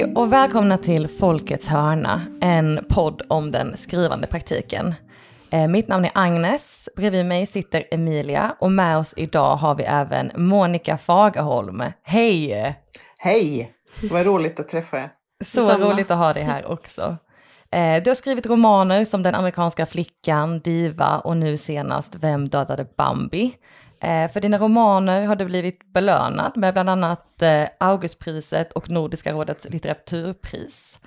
Hej och välkomna till Folkets hörna, en podd om den skrivande praktiken. Eh, mitt namn är Agnes, bredvid mig sitter Emilia och med oss idag har vi även Monica Fagerholm. Hej! Hej! Vad roligt att träffa er. Så Samma. roligt att ha dig här också. Eh, du har skrivit romaner som Den amerikanska flickan, Diva och nu senast Vem dödade Bambi? Eh, för dina romaner har du blivit belönad med bland annat eh, Augustpriset och Nordiska rådets litteraturpris.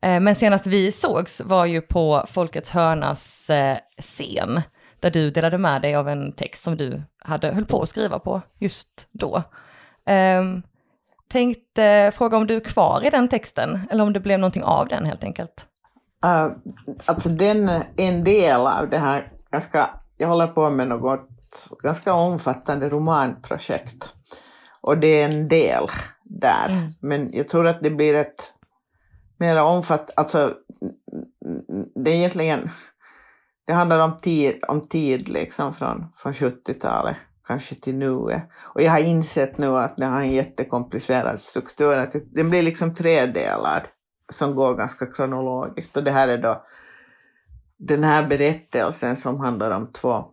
Eh, men senast vi sågs var ju på Folkets hörnas scen, där du delade med dig av en text som du hade höll på att skriva på just då. Ehm, tänkte fråga om du är kvar i den texten, eller om det blev någonting av den helt enkelt? Uh, alltså den är en del av det här, jag, ska, jag håller på med något ganska omfattande romanprojekt. Och det är en del där. Mm. Men jag tror att det blir ett mer omfattande, alltså det är egentligen, det handlar om tid, om tid liksom från, från 70-talet kanske till nu. Och jag har insett nu att det har en jättekomplicerad struktur, att den blir liksom tredelad som går ganska kronologiskt. Och det här är då den här berättelsen som handlar om två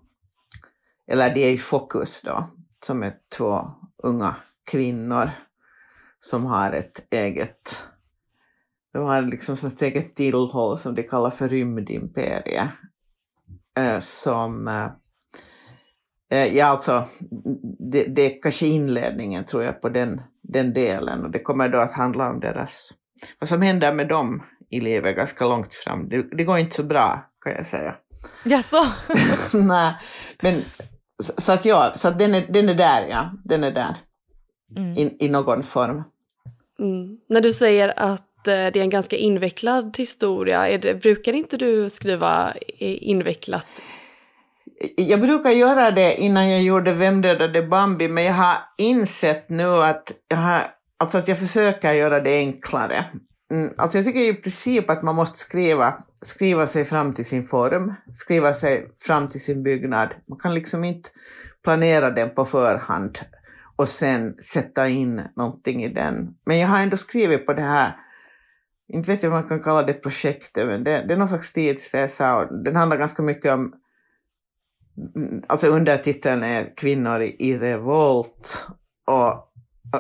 eller de är i fokus då, som är två unga kvinnor som har ett eget, de har liksom ett eget tillhåll som de kallar för rymdimperie. Eh, som, eh, eh, ja alltså, det, det är kanske inledningen tror jag på den, den delen och det kommer då att handla om deras, vad som händer med dem i livet ganska långt fram. Det, det går inte så bra kan jag säga. Jaså? Nej, men så att ja, så att den, är, den är där, ja. Den är där. Mm. I, I någon form. Mm. När du säger att eh, det är en ganska invecklad historia, det, brukar inte du skriva invecklat? Jag brukar göra det innan jag gjorde Vem dödade Bambi, men jag har insett nu att jag, har, alltså att jag försöker göra det enklare. Mm, alltså jag tycker i princip att man måste skriva, skriva sig fram till sin form, skriva sig fram till sin byggnad. Man kan liksom inte planera den på förhand och sen sätta in någonting i den. Men jag har ändå skrivit på det här, inte vet jag om man kan kalla det projektet, men det, det är någon slags tidsresa och den handlar ganska mycket om mm, Alltså undertiteln är Kvinnor i revolt och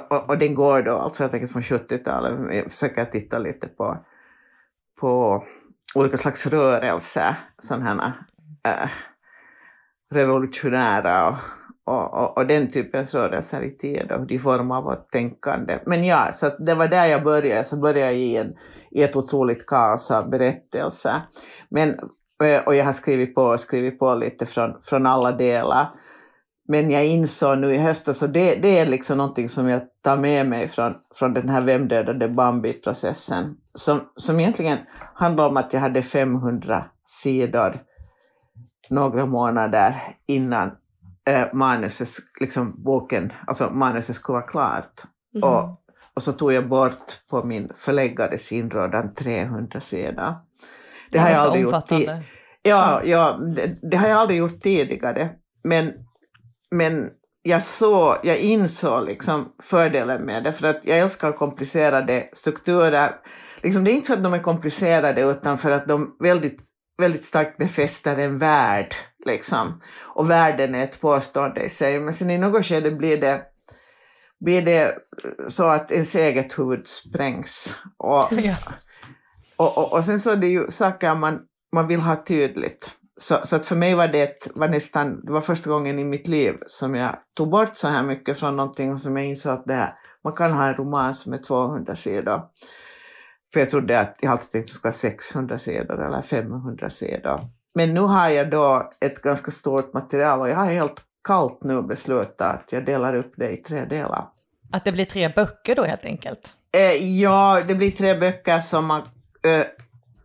och, och, den går då, alltså jag tänker från 70-talet, jag försöker titta lite på, på olika slags rörelser, sådana här äh, revolutionära och, och, och, och, den typens rörelser i tid och de formar vårt tänkande. Men ja, så det var där jag började, så började jag i, en, i ett otroligt kaos av berättelser. Men, eh, och jag har skrivit på, skrivit på lite från, från alla delar. Men jag insåg nu i höstas, och det, det är liksom någonting som jag tar med mig från, från den här Vem dödade Bambi-processen, som, som egentligen handlar om att jag hade 500 sidor några månader innan eh, manuset, liksom boken, alltså manuset skulle vara klart. Mm. Och, och så tog jag bort på min förläggares inrådan 300 sidor. Det, det har jag aldrig gjort. Ja, ja det, det, har jag aldrig gjort tidigare. Men men jag, såg, jag insåg liksom fördelen med det, för att jag älskar komplicerade strukturer. Liksom, det är inte för att de är komplicerade, utan för att de väldigt, väldigt starkt befäster en värld. Liksom. Och världen är ett påstående i sig, men sen i något skede blir det, blir det så att ens eget huvud sprängs. Och, och, och, och, sen så är det ju saker man, man vill ha tydligt. Så, så att för mig var det, var nästan, det var första gången i mitt liv som jag tog bort så här mycket från någonting som jag insåg att det här, man kan ha en roman som är 200 sidor. För jag trodde att jag alltid tänkte att det skulle vara 600 sidor eller 500 sidor. Men nu har jag då ett ganska stort material och jag har helt kallt nu beslutat att jag delar upp det i tre delar. Att det blir tre böcker då helt enkelt? Eh, ja, det blir tre böcker som man... Eh,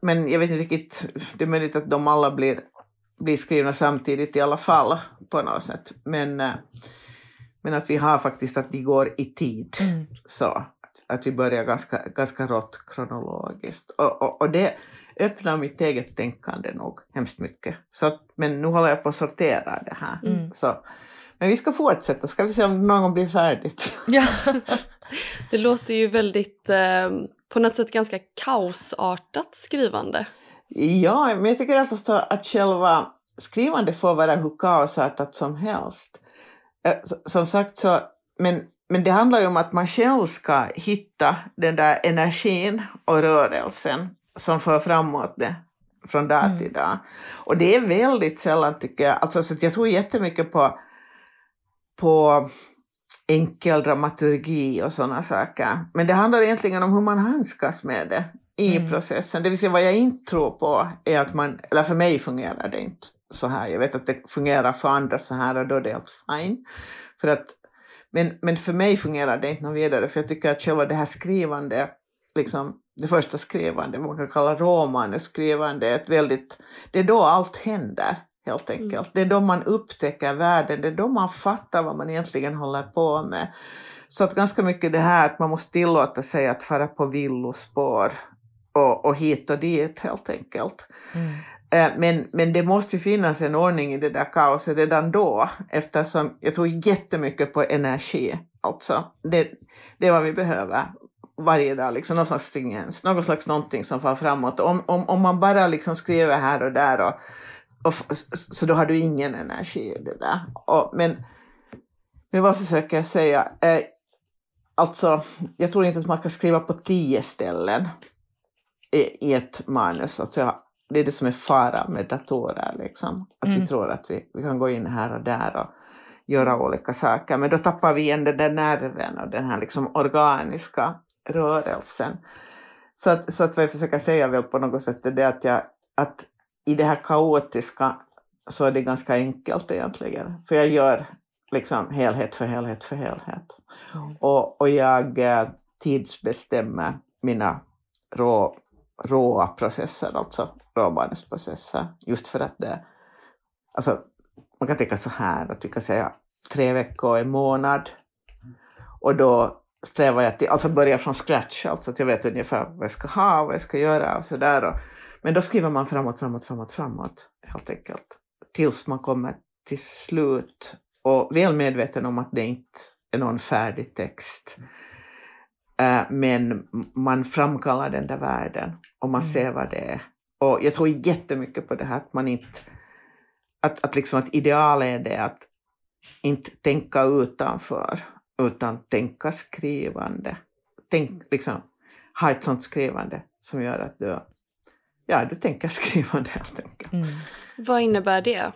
men jag vet inte riktigt, det är möjligt att de alla blir bli skrivna samtidigt i alla fall på något sätt. Men, eh, men att vi har faktiskt att de går i tid. Mm. Så att vi börjar ganska, ganska rått kronologiskt. Och, och, och det öppnar mitt eget tänkande nog hemskt mycket. Så att, men nu håller jag på att sortera det här. Mm. Så, men vi ska fortsätta, ska vi se om det någon gång blir färdigt. Ja. Det låter ju väldigt, eh, på något sätt ganska kaosartat skrivande. Ja, men jag tycker att, att själva skrivande får vara hur kaosartat som helst. Som sagt så, men, men det handlar ju om att man själv ska hitta den där energin och rörelsen som för framåt det från dag Mm. till dag. Och det är väldigt sällan tycker jag, alltså så jag tror jättemycket på, på enkel dramaturgi och sådana saker. Men det handlar egentligen om hur man handskas med det i Mm. processen. Det vill säga vad jag inte tror på är att man, eller för mig fungerar det inte så här. Jag vet att det fungerar för andra så här och då är det helt fine. För att, men, men för mig fungerar det inte något vidare för jag tycker att själva det här skrivande, liksom det första skrivande, vad man kan kalla råmanuskrivande, är ett väldigt, det är då allt händer helt enkelt. Mm. Det är då man upptäcker världen, det är då man fattar vad man egentligen håller på med. Så att ganska mycket det här att man måste tillåta sig att fara på villospår och, och hit och dit helt enkelt. Mm. Eh, Men, men det måste finnas en ordning i det där kaoset redan då eftersom jag tror jättemycket på energi. Alltså, det, det är vad vi behöver varje dag, liksom någon slags stringens, någon slags någonting som far framåt. Om, om, om man bara liksom skriver här och där och, och, så då har du ingen energi i det där. Och, men, men vad försöker jag säga? Eh, alltså, jag tror inte att man ska skriva på tio ställen i, ett manus. Alltså, det är det som är fara med datorer. Liksom. Att vi Mm. tror att vi, vi kan gå in här och där och göra olika saker. Men då tappar vi igen den där nerven och den här liksom organiska rörelsen. Så att, så att vad jag försöker säga väl på något sätt är det att, jag, att i det här kaotiska så är det ganska enkelt egentligen. För jag gör liksom helhet för helhet för helhet. Mm. Och, och jag eh, tidsbestämmer mina rå, råa processer, alltså råbarnsprocesser. Just för att det, alltså man kan tänka så här att vi kan säga tre veckor, en månad. Och då strävar jag till, alltså börja från scratch, alltså att jag vet ungefär vad jag ska ha, vad jag ska göra och sådär. Men då skriver man framåt, framåt, framåt, framåt helt enkelt. Tills man kommer till slut och väl medveten om att det inte är någon färdig text. Eh, men man framkallar den där världen och man Mm. ser vad det är. Och jag tror jättemycket på det här att man inte... Att, att, liksom att ideal är det att inte tänka utanför utan tänka skrivande. Tänk, liksom, ha ett sånt skrivande som gör att du, ja, du tänker skrivande helt enkelt. Mm. Vad innebär det?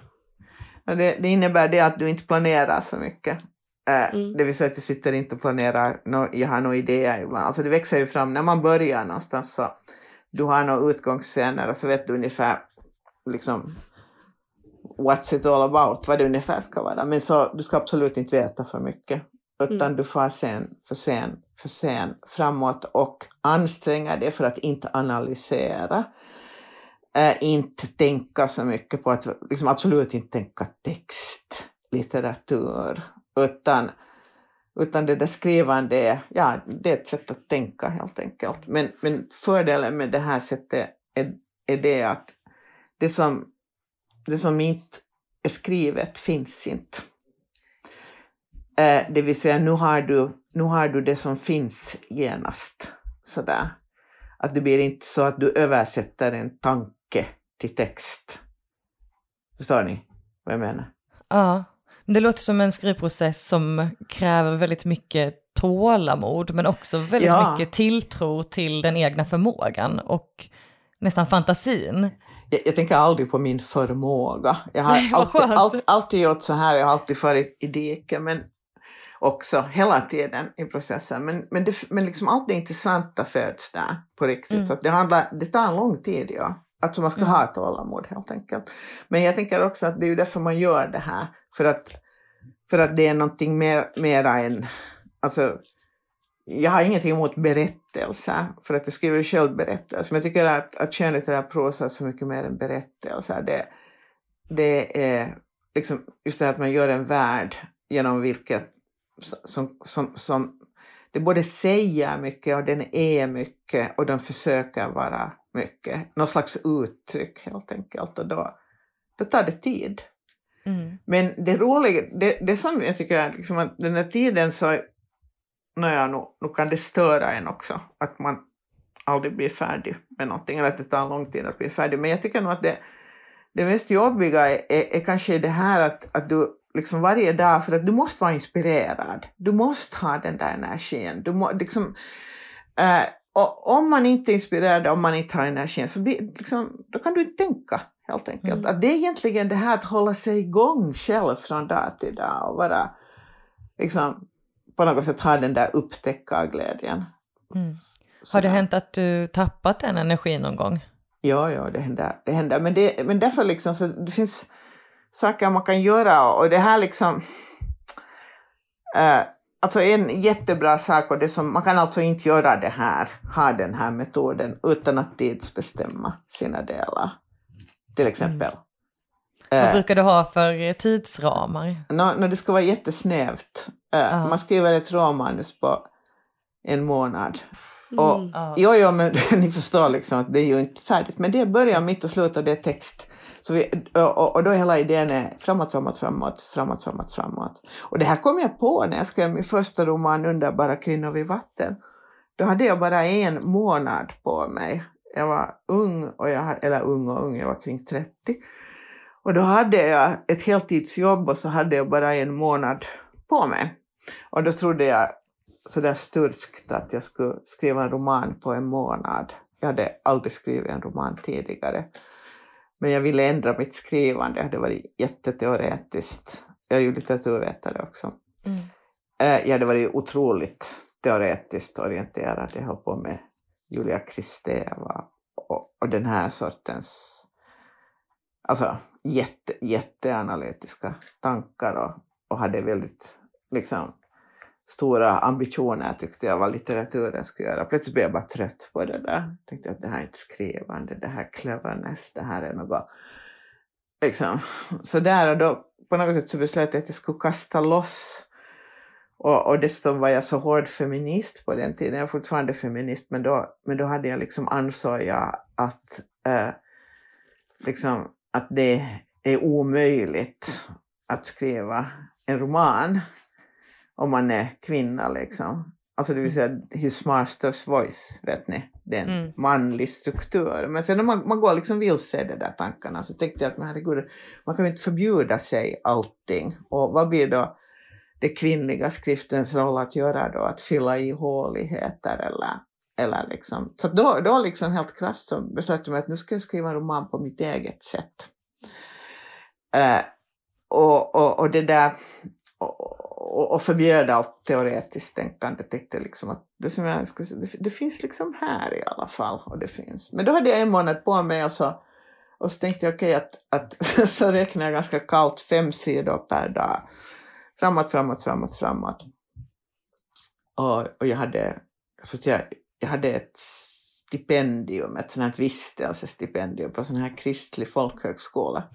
Det, det innebär det att du inte planerar så mycket. Eh, Mm. Det vill säga att du sitter inte och planerar, nå jag har några idéer ibland. Alltså det växer ju fram när man börjar någonstans så du har några utgångsscener och så vet du ungefär liksom what's it all about, vad det ungefär ska vara. Men så, du ska absolut inte veta för mycket. Utan Mm. du får sen, för sen, för sen framåt och anstränga dig för att inte analysera. Eh, inte tänka så mycket på att, liksom absolut inte tänka text, litteratur, utan, utan det där skrivande, ja, det är ett sätt att tänka helt enkelt. Men, men fördelen med det här sättet är, är det att det som, det som inte är skrivet finns inte. Eh, det vill säga, nu har, du, nu har du det som finns genast. Sådär. Att det blir inte så att du översätter en tanke till text. Förstår ni vad jag menar? Ja, det låter som en skrivprocess som kräver väldigt mycket tålamod men också väldigt Ja. mycket tilltro till den egna förmågan och nästan fantasin. Jag, jag tänker aldrig på min förmåga. Jag har Nej, alltid, skönt. allt, alltid gjort så här, jag har alltid varit i diket, men också hela tiden i processen. Men, men, det, men liksom allt det intressanta föds där på riktigt. Mm. Så det, handlar, det tar en lång tid, ja. Alltså man ska ha tålamod helt enkelt. Men jag tänker också att det är ju därför man gör det här. För att, för att det är någonting mer, mera än... Alltså, jag har ingenting emot berättelser, för att jag skriver ju själv berättelser. Men jag tycker att, att skönlitterär prosa är så mycket mer än berättelser. Det, det är liksom just det att man gör en värld genom vilket som, som, som det både säger mycket och den är mycket och den försöker vara mycket. Någon slags uttryck helt enkelt och då, då tar det tid. Mm. Men det roliga, det, det som jag tycker är liksom att den här tiden så, naja, nu, nu kan det störa en också, att man aldrig blir färdig med någonting, eller att det tar lång tid att bli färdig. Men jag tycker nog att det, det mest jobbiga är, är, är kanske det här att, att du liksom varje dag, för att du måste vara inspirerad. Du måste ha den där energin. Du må, liksom, äh, och om man inte är inspirerad, om man inte har energin, så blir, liksom, då kan du inte tänka helt enkelt. Mm. Att det är egentligen det här att hålla sig igång själv från dag till dag och vara, liksom, på något sätt ha den där upptäckarglädjen. Mm. Har det hänt att du tappat den energin någon gång? Ja, ja, det händer. Det händer. Men, det, men därför liksom, så det finns saker man kan göra och det här liksom... Äh, alltså en jättebra sak, och det som, man kan alltså inte göra det här, ha den här metoden utan att tidsbestämma sina delar. Till exempel. Mm. Vad äh, brukar du ha för tidsramar? No, no, det ska vara jättesnävt. Äh, Man skriver ett råmanus på en månad. Mm. Och, jo, jo, men ni förstår liksom att det är ju inte färdigt. Men det är början, mitt och slut och det är text. Så vi, och, och då är hela idén är framåt, framåt, framåt, framåt, framåt, framåt. Och det här kom jag på när jag skrev min första roman Underbara kvinnor vid vatten. Då hade jag bara en månad på mig. Jag var ung, och jag, eller ung och ung, jag var kring 30. Och då hade jag ett heltidsjobb och så hade jag bara en månad på mig. Och då trodde jag sådär sturskt att jag skulle skriva en roman på en månad. Jag hade aldrig skrivit en roman tidigare. Men jag ville ändra mitt skrivande, det hade varit jätteteoretiskt. Jag är ju litteraturvetare också. Mm. Eh, jag hade varit otroligt teoretiskt orienterad. Jag höll på med Julia Kristeva och, och den här sortens alltså, jätte, jätteanalytiska tankar och, och hade väldigt liksom, stora ambitioner tyckte jag vad litteraturen skulle göra. Plötsligt blev jag bara trött på det där. Tänkte att det här är inte skrivande, det här är cleverness, det här är något... Liksom. Så där och då på något sätt så beslöt jag att jag skulle kasta loss. Och, och dessutom var jag så hård feminist på den tiden. Jag är fortfarande feminist, men då, men då hade jag liksom ansåg jag att, eh, liksom, att det är omöjligt att skriva en roman om man är kvinna liksom. Alltså det vill säga his master's voice, vet ni. Det är en mm. manlig struktur. Men sen när man, man går liksom vilse i de där tankarna så tänkte jag att men herregud, man kan ju inte förbjuda sig allting. Och vad blir då det kvinnliga skriftens roll att göra då? Att fylla i håligheter eller, eller liksom. Så då, då liksom helt krasst så beslöt jag mig att nu ska jag skriva en roman på mitt eget sätt. Uh, och, och, och det där och, och förbjöd allt teoretiskt tänkande. Tänkte liksom att det som jag ska säga, det, det, finns liksom här i alla fall. Och det finns. Men då hade jag en månad på mig och så, och så tänkte jag okej okay, att, att så räknar jag ganska kallt fem sidor per dag. Framåt, framåt, framåt, framåt. Och, och jag hade, så att jag hade ett stipendium, ett sånt här vistelsestipendium på sån här kristlig folkhögskola.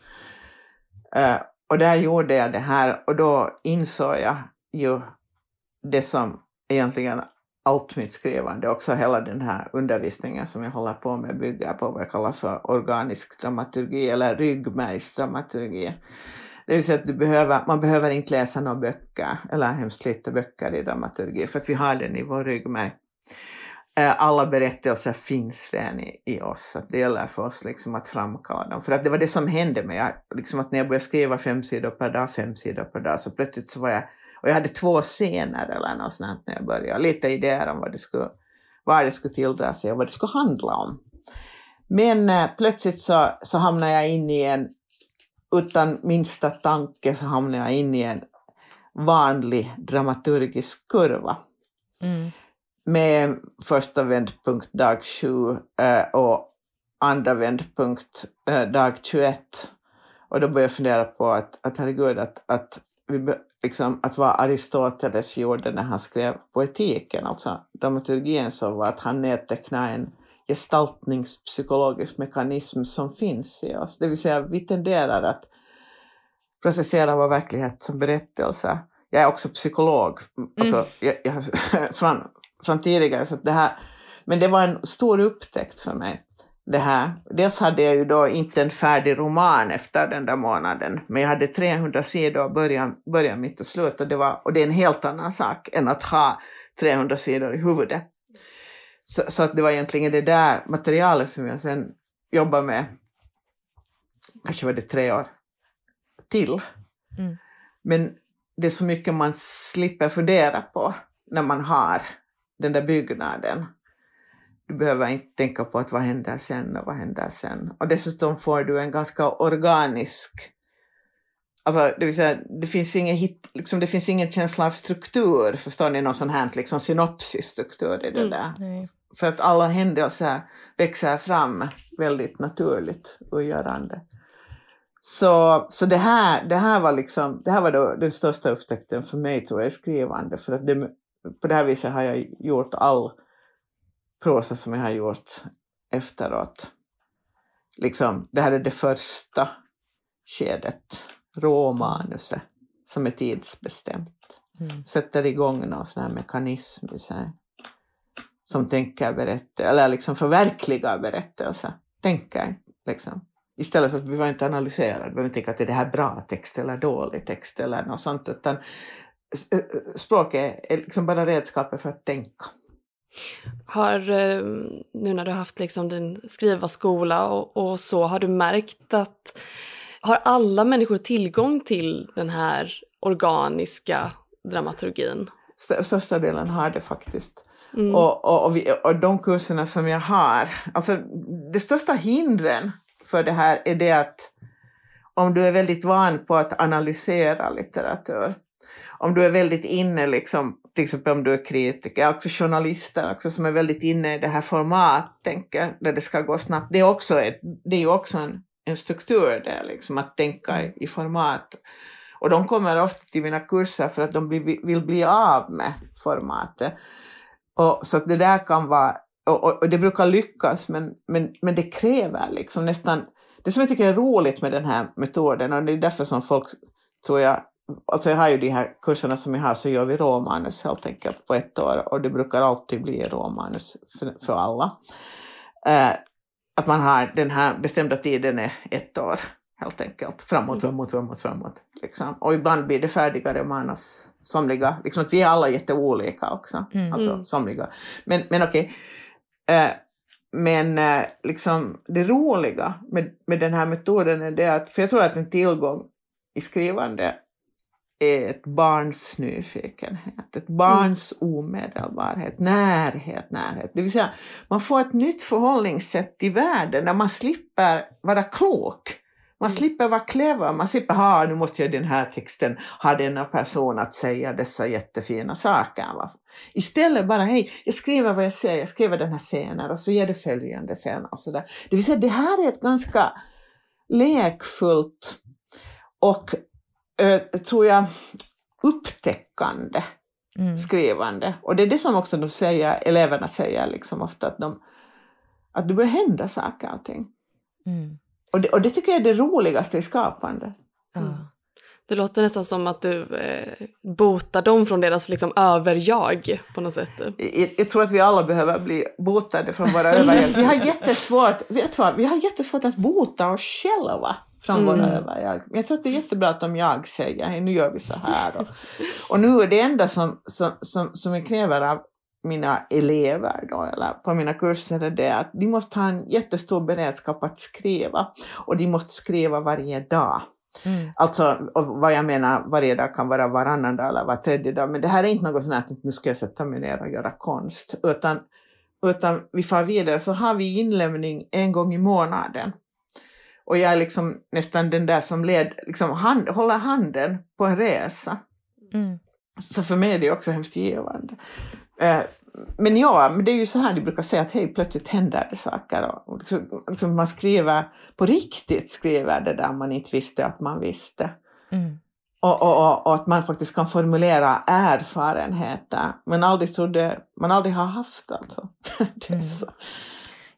Uh, och där gjorde jag det här och då insåg jag ju det som egentligen allt mitt skrivande, också hela den här undervisningen som jag håller på med bygger på vad jag kallar för organisk dramaturgi eller ryggmärgsdramaturgi. Det vill säga att du behöver, man behöver inte läsa några böcker, eller hemskt lite böcker i dramaturgi, för att vi har den i vår ryggmärg. Eh, alla berättelser finns redan i, i oss, att det gäller för oss liksom att framkalla dem. För att det var det som hände mig, liksom att när jag började skriva fem sidor per dag, fem sidor per dag, så plötsligt så var jag, och jag hade två scener eller något sånt när jag började, lite idéer om vad det skulle, vad det skulle tilldra sig och vad det skulle handla om. Men äh, plötsligt så, så hamnade jag in i en, utan minsta tanke så hamnade jag in i en vanlig dramaturgisk kurva. Mm med första vändpunkt dag 7 eh, och andra vändpunkt eh, dag 21. Och då började jag fundera på att, att herregud, att, att, vi, liksom, att vad Aristoteles gjorde när han skrev poetiken, alltså dramaturgin, så var att han nedtecknade en gestaltningspsykologisk mekanism som finns i oss. Det vill säga, vi tenderar att processera vår verklighet som berättelser. Jag är också psykolog, alltså, mm. jag, jag, från, från tidigare, så det här, men det var en stor upptäckt för mig. Det här. Dels hade jag ju då inte en färdig roman efter den där månaden, men jag hade 300 sidor början, början mitt och slut och det, var, och det är en helt annan sak än att ha 300 sidor i huvudet. Så, så att det var egentligen det där materialet som jag sen jobbade med, kanske var det tre år till. Mm. Men det är så mycket man slipper fundera på när man har den där byggnaden. Du behöver inte tänka på att vad händer sen och vad händer sen. Och dessutom får du en ganska organisk Alltså, det vill säga, det finns ingen, hit, liksom, det finns ingen känsla av struktur, förstår ni, någon sån här liksom, synopsisstruktur i det mm, där. Nej. För att alla händelser växer fram väldigt naturligt och görande. Så, så det, här, det här var, liksom, det här var då den största upptäckten för mig tror jag i skrivande. För att det, på det här viset har jag gjort all prosa som jag har gjort efteråt. Liksom, det här är det första skedet, råmanuset, som är tidsbestämt. Mm. Sätter igång någon sån här mekanism i sig. Som tänker berätta, eller liksom förverkligar berättelser. Tänker liksom. Istället så att vi behöver inte analysera, vi behöver inte tänka att är det här bra text eller dålig text eller något sånt, utan språket är liksom bara redskapet för att tänka. Har, eh, nu när du har haft liksom din skrivarskola och, och så, har du märkt att har alla människor tillgång till den här organiska dramaturgin? Största delen har det faktiskt. Mm. Och, och, och, vi, och de kurserna som jag har, alltså det största hindren för det här är det att om du är väldigt van på att analysera litteratur, om du är väldigt inne, liksom, till exempel om du är kritiker, också journalister också, som är väldigt inne i det här formattänket, där det ska gå snabbt, det är också, ett, det är också en, en struktur där, liksom, att tänka i, i format. Och de kommer ofta till mina kurser för att de vill bli av med formatet. Och, så att det där kan vara och, och, och, det brukar lyckas, men, men, men det kräver liksom nästan... Det som jag tycker är roligt med den här metoden, och det är därför som folk, tror jag, Alltså jag har ju de här kurserna som jag har så gör vi råmanus helt enkelt på ett år och det brukar alltid bli råmanus för, för alla. Eh, att man har den här bestämda tiden är ett år helt enkelt. Framåt, mm. framåt, framåt, framåt. Liksom. Och ibland blir det färdigare manus, somliga. Liksom att vi är alla jätteolika också. Mm. Alltså mm. somliga. Men, men okej. Okay. Eh, men eh, liksom det roliga med, med den här metoden är det att, för jag tror att en tillgång i skrivande är ett barns nyfikenhet, ett barns omedelbarhet, närhet, närhet. Det vill säga, man får ett nytt förhållningssätt till världen när man slipper vara klok. Man mm. slipper vara clever, man slipper ha, nu måste jag den här texten ha denna person att säga dessa jättefina saker. Istället bara, hej, jag skriver vad jag säger, jag skriver den här scenen och så ger det följande sen och sådär. Det vill säga, det här är ett ganska lekfullt och, tror jag, upptäckande mm. skrivande. Och det är det som också de säger, eleverna säger liksom ofta, att, de, att det börjar hända saker och ting. Mm. Och det, och det tycker jag är det roligaste i skapande. Mm. Det låter nästan som att du eh, botar dem från deras liksom, överjag på något sätt. Jag, jag, tror att vi alla behöver bli botade från våra överjag. Vi har jättesvårt, vet vad, vi har jättesvårt att bota oss själva från mm. våra överjag. Jag tror att det är jättebra att om jag säger hej nu gör vi så här. Och, och nu är det enda som, som, som, som jag kräver av mina elever då, eller på mina kurser är det att de måste ha en jättestor beredskap att skriva och de måste skriva varje dag. Mm. Alltså, vad jag menar, varje dag kan vara varannan dag eller var tredje dag, men det här är inte något sånt att nu ska jag sätta mig ner och göra konst, utan, utan vi far vidare så har vi inlämning en gång i månaden. Och jag är liksom nästan den där som led, liksom hand, håller handen på en resa. Mm. Så för mig är det också hemskt givande. Eh, men ja, men det är ju så här de brukar säga att hej, plötsligt händer det saker. Och liksom, liksom man skriver, på riktigt skriver det där man inte visste att man visste. Mm. Och, och, och, och, att man faktiskt kan formulera erfarenheter man aldrig trodde, man aldrig har haft alltså. mm.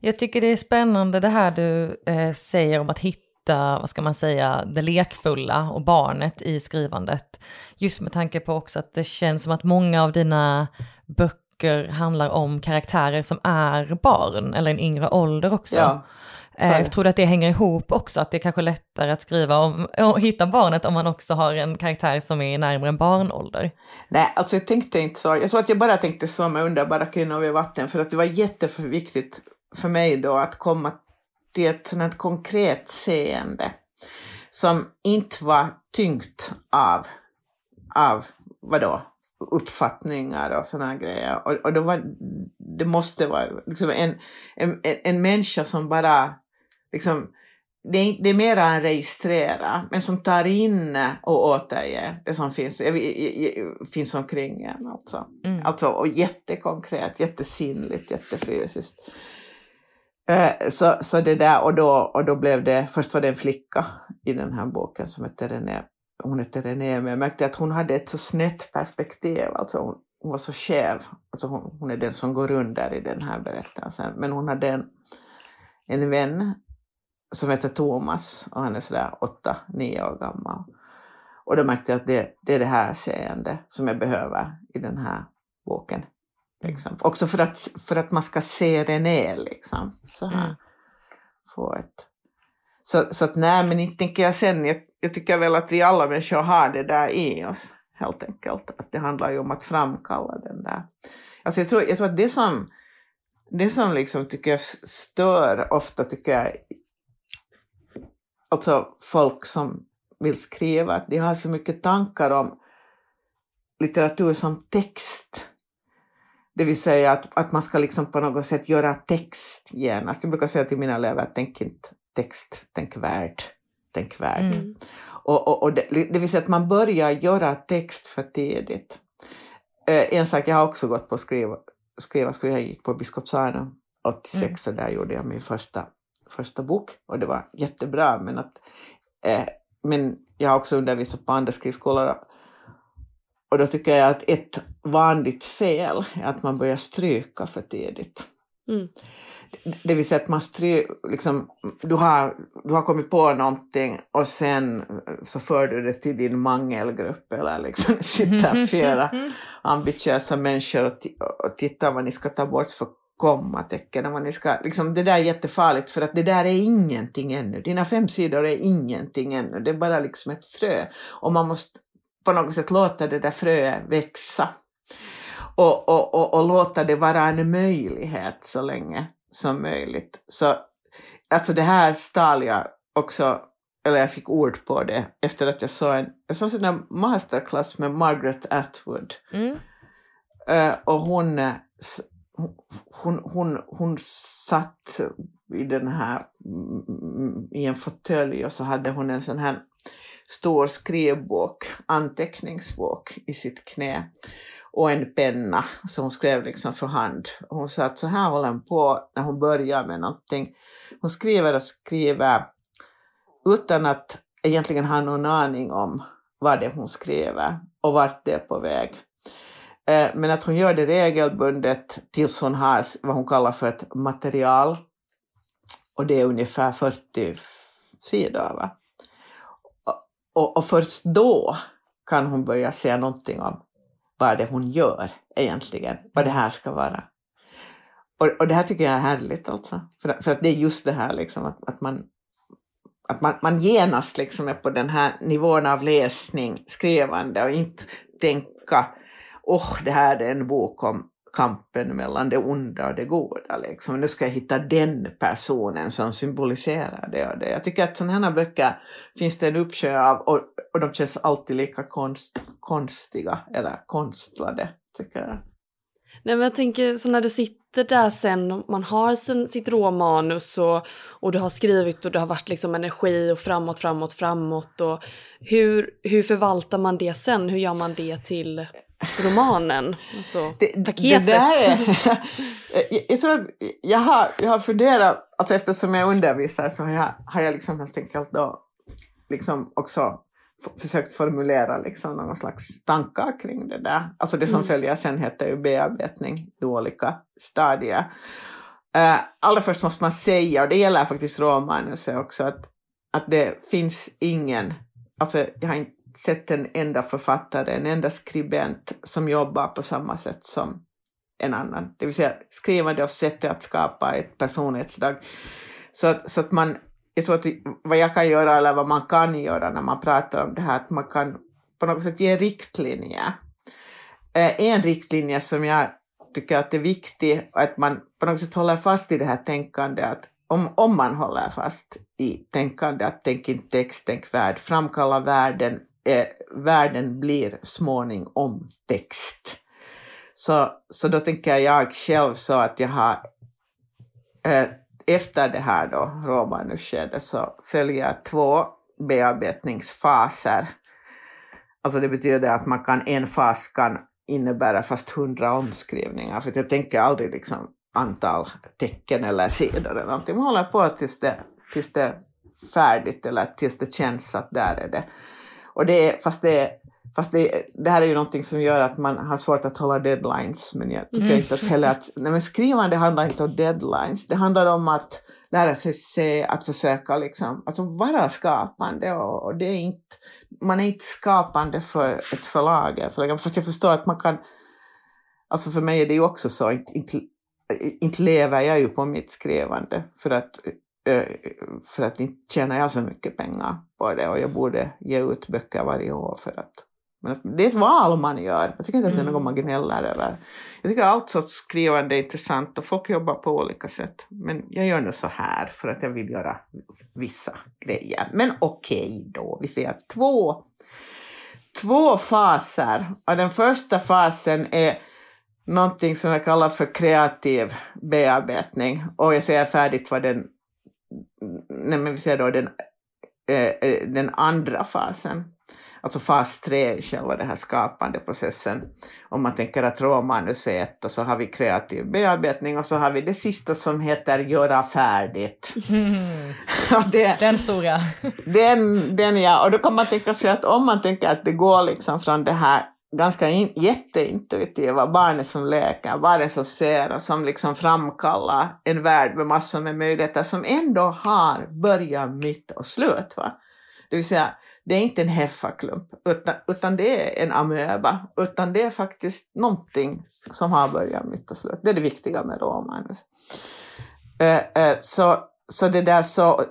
Jag tycker det är spännande det här du eh, säger om att hitta vad ska man säga, det lekfulla och barnet i skrivandet. Just med tanke på också att det känns som att många av dina böcker handlar om karaktärer som är barn eller en yngre ålder också. Ja, Eh, Jag tror att det hänger ihop också, att det är kanske lättare att skriva om, och hitta barnet om man också har en karaktär som är närmare en barnålder. Nej, alltså jag tänkte inte så. Jag tror att jag bara tänkte så med underbara kvinnor vid vatten för att det var jätteviktigt för mig då att komma till ett sådant konkret seende som inte var tyngt av, av vadå, uppfattningar och sådana grejer. Och, och då var, det måste vara liksom en, en, en människa som bara liksom, det är, det är mera än registrera, men som tar in och återger det som finns, finns omkring en. Alltså. Mm. Alltså, och jättekonkret, jättesinnligt, jättefysiskt. Eh, så, så det där, och då, och då blev det, först var det en flicka i den här boken som hette René, hon hette René, men jag märkte att hon hade ett så snett perspektiv, alltså hon, hon var så skev, alltså hon, hon är den som går under i den här berättelsen, men hon hade en, en vän som heter Thomas och han är sådär åtta, nio år gammal. Och då märkte jag att det, det är det här seende som jag behöver i den här boken. Liksom. Också för att, för att man ska se René liksom. Så här. Mm. Få ett... Så, så att nej, men inte tänker jag sen, jag, jag tycker väl att vi alla människor har det där i oss helt enkelt. Att det handlar ju om att framkalla den där. Alltså jag tror, jag tror att det som, det som liksom tycker jag stör ofta tycker jag alltså folk som vill skriva, de har så mycket tankar om litteratur som text. Det vill säga att, att man ska liksom på något sätt göra text genast. Jag brukar säga till mina elever, tänk inte text, tänk värld. Tänk värld. Mm. Och, och, och det, det vill säga att man börjar göra text för tidigt. Eh, en sak, jag har också gått på skriva, skriva skola, jag gick på Biskopsarna 86 och där gjorde jag min första första bok och det var jättebra men att eh, men jag har också undervisat på andra skrivskolor och då tycker jag att ett vanligt fel är att man börjar stryka för tidigt. Mm. Det vill säga att man stry, liksom, du, har, du har kommit på någonting och sen så för du det till din mangelgrupp eller liksom sitter flera ambitiösa människor och, och tittar vad ni ska ta bort för kommatecken. Vad ni ska, liksom, det där är jättefarligt för att det där är ingenting ännu. Dina fem sidor är ingenting ännu. Det är bara liksom ett frö. Och man måste på något sätt låta det där fröet växa. Och, och, och, och låta det vara en möjlighet så länge som möjligt. Så alltså det här stal jag också, eller jag fick ord på det efter att jag såg en, jag såg en masterclass med Margaret Atwood. Mm. Uh, och hon hon, hon, hon satt i den här i en fåtölj och så hade hon en sån här stor skrivbok, anteckningsbok i sitt knä och en penna som hon skrev liksom för hand. Och hon sa att så här håller hon på när hon börjar med någonting. Hon skriver och skriver utan att egentligen ha någon aning om vad det är hon skriver och vart det är på väg. Eh, men att hon gör det regelbundet tills hon har vad hon kallar för ett material. Och det är ungefär 40 sidor. Va? Och, och först då kan hon börja säga någonting om vad det är hon gör egentligen, vad det här ska vara. Och, och det här tycker jag är härligt alltså. För, för att det är just det här liksom att, att man att man, man genast liksom är på den här nivån av läsning, skrivande och inte tänka oh, det här är en bok om kampen mellan det onda och det goda. Liksom. Nu ska jag hitta den personen som symboliserar det och det. Jag tycker att sådana här böcker finns det en uppsjö av och, och de känns alltid lika konst, konstiga eller konstlade, tycker jag. Nej, men jag tänker så när du sitter där sen, man har sin, sitt råmanus och, och du har skrivit och det har varit liksom energi och framåt, framåt, framåt. Och hur, hur förvaltar man det sen? Hur gör man det till romanen? Alltså det, paketet. Det där är, jag, jag, jag, har, jag har funderat, alltså eftersom jag undervisar så har jag, har jag liksom helt enkelt då liksom också försökt formulera liksom någon slags tankar kring det där. Alltså det som mm. följer sen heter ju bearbetning i olika stadier. Uh, allra först måste man säga, och det gäller faktiskt råmanuset också, att, att det finns ingen, alltså jag har inte sett en enda författare, en enda skribent som jobbar på samma sätt som en annan. Det vill säga skrivande och sättet att skapa ett personlighetsdrag. Så, att, så att man, jag tror att vad jag kan göra eller vad man kan göra när man pratar om det här, att man kan på något sätt ge riktlinjer. Eh, en riktlinje som jag tycker att det är viktig, att man på något sätt håller fast i det här tänkandet, att om, om man håller fast i tänkandet att tänk inte text, tänk värld, framkalla världen, eh, världen blir småningom text. Så, så då tänker jag själv så att jag har eh, efter det här då, romanuskedet, så följer jag två bearbetningsfaser. Alltså det betyder att man kan, en fas kan innebära fast hundra omskrivningar, för jag tänker aldrig liksom antal tecken eller sidor eller någonting. Man håller på tills det, tills det är färdigt eller tills det känns att där är det. Och det är, fast det, fast det, det här är ju någonting som gör att man har svårt att hålla deadlines, men jag tycker mm. inte att heller att nej men skrivande handlar inte om deadlines, det handlar om att lära sig se, att försöka liksom, alltså vara skapande och, och det är inte, man är inte skapande för ett förlag, för, fast jag förstår att man kan, alltså för mig är det ju också så, inte, inte inte lever jag ju på mitt skrivande. För att, för att inte tjänar jag så mycket pengar på det och jag borde ge ut böcker varje år för att men det är ett val man gör. Jag tycker inte att det är något mm. man gnäller över. Jag tycker allt sorts skrivande är intressant och folk jobbar på olika sätt. Men jag gör nu så här för att jag vill göra vissa grejer. Men okej okay då, vi säger två, två faser. Och den första fasen är någonting som jag kallar för kreativ bearbetning. Och jag säger färdigt vad den, nej men vi säger då den, eh, eh, den andra fasen. Alltså fas tre, själva den här skapande processen. Om man tänker att råmanus är ett och så har vi kreativ bearbetning och så har vi det sista som heter göra färdigt. Mm. det, den stora. den, den ja, och då kan man tänka sig att om man tänker att det går liksom från det här ganska in, jätteintuitiva, barnet som leker, barnet som ser och som liksom framkallar en värld med massor med möjligheter som ändå har början, mitt och slut. Va? Det vill säga, det är inte en heffaklump, utan, utan det är en amöba, utan det är faktiskt någonting som har början, mitt och slut. Det är det viktiga med Romanus. Eh, eh, så, så det där så,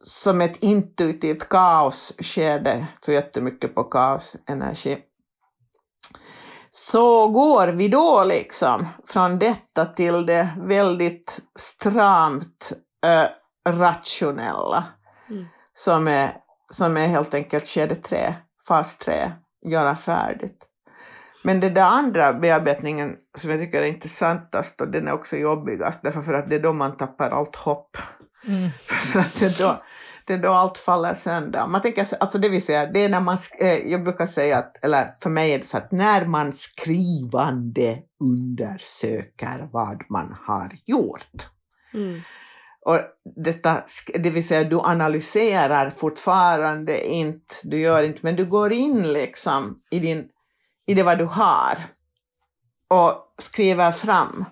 som ett intuitivt kaos sker det så jättemycket på kaosenergi så går vi då liksom från detta till det väldigt stramt äh, rationella mm. som, är, som är helt enkelt skede tre, fas tre, göra färdigt. Men det där andra bearbetningen som jag tycker är intressantast och den är också jobbigast därför för att det är då man tappar allt hopp. Mm. för att det är då, det är då allt faller sönder. Man tänker, alltså det vill säga, det är när man, eh, jag brukar säga att, eller för mig är det så att när man skrivande undersöker vad man har gjort. Mm. Och detta, det vill säga du analyserar fortfarande inte, du gör inte, men du går in liksom i, din, i det vad du har och skriver fram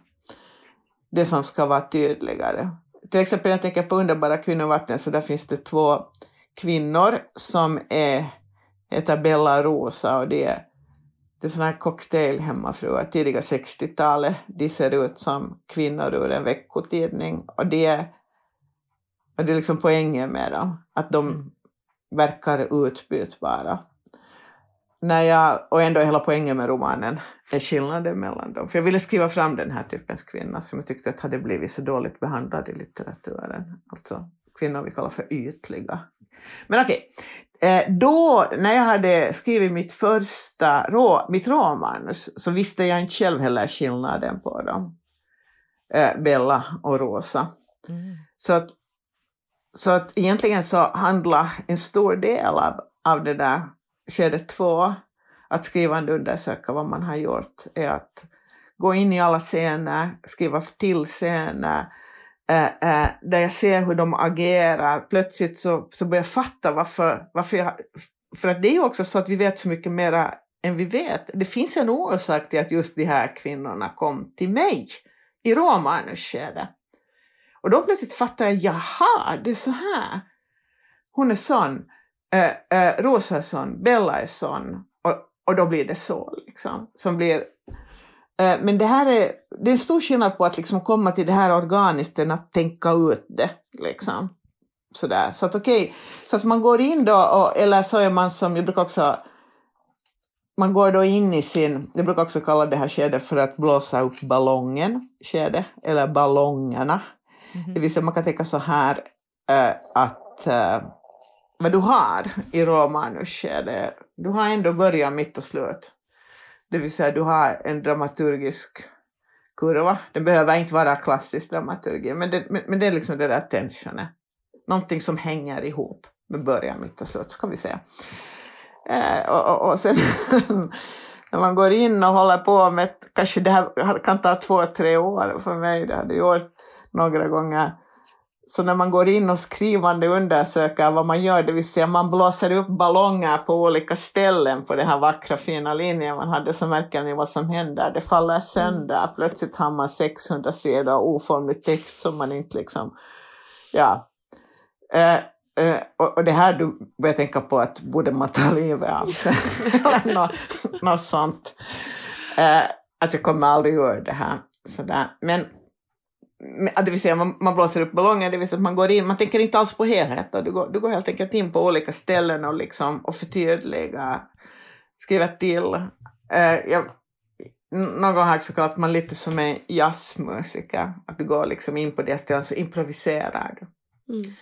det som ska vara tydligare till exempel jag tänker på Underbara kvinnovatten så där finns det två kvinnor som är, heter Bella och Rosa och det är, det är sådana här cocktailhemmafruar, tidiga 60-talet. De ser ut som kvinnor ur en veckotidning och det är, och det är liksom poängen med dem, att de mm. verkar utbytbara när jag, och ändå är hela poängen med romanen är skillnaden mellan dem. För jag ville skriva fram den här typens kvinna som jag tyckte att hade blivit så dåligt behandlad i litteraturen. Alltså kvinnor vi kallar för ytliga. Men okej, okay. Eh, då när jag hade skrivit mitt första rå, mitt råmanus så visste jag inte själv heller skillnaden på dem. Eh, Bella och Rosa. Mm. Så, att, så att egentligen så handlar en stor del av, av det där skede två, att skrivande undersöka vad man har gjort, är att gå in i alla scener, skriva till scener, äh, äh, där jag ser hur de agerar. Plötsligt så, så börjar jag fatta varför, varför jag... För att det är ju också så att vi vet så mycket mera än vi vet. Det finns en orsak till att just de här kvinnorna kom till mig i råmanusskedet. Och då plötsligt fattar jag, jaha, det är så här. hon är sån, äh, äh, Rosa är sån, Bella är sån. Och, och då blir det så. Liksom, som blir, äh, men det här är, det är en stor skillnad på att liksom komma till det här organiskt än att tänka ut det. Liksom. Sådär. Så att okej, okay, så att man går in då, och, eller så är man som, jag brukar också man går då in i sin, jag brukar också kalla det här skedet för att blåsa upp ballongen, skede, eller ballongerna. Mm -hmm. Det vill säga man kan tänka så här äh, att äh, vad du har i råmanusskedet, du har ändå början, mitt och slut. Det vill säga du har en dramaturgisk kurva. Den behöver inte vara klassisk dramaturgi, men det, men, men det är liksom det där tensionen. Någonting som hänger ihop med början, mitt och slut, så kan vi säga. Eh, och, och, och, sen när man går in och håller på med, kanske det här kan ta två, tre år för mig, det hade gjort några gånger. Så när man går in och skrivande undersöker vad man gör, det vill säga man blåser upp ballonger på olika ställen på den här vackra fina linjen man hade, så märker ni vad som händer. Det faller sönder, plötsligt har man 600 sidor oformlig text som man inte liksom, ja. Eh, Uh, och, och, det här du börjar tänka på att borde man ta livet av sig, eller något, något sånt. Uh, att jag kommer aldrig göra det här. Sådär. Men det vill säga man, man blåser upp ballongen, det vill säga att man går in, man tänker inte alls på helheten, du går, du går helt enkelt in på olika ställen och, liksom, och förtydliga, skriver till. Uh, jag, någon gång har jag också kallat man lite som en jazzmusiker, att du går liksom in på det stället så improviserar du. Mm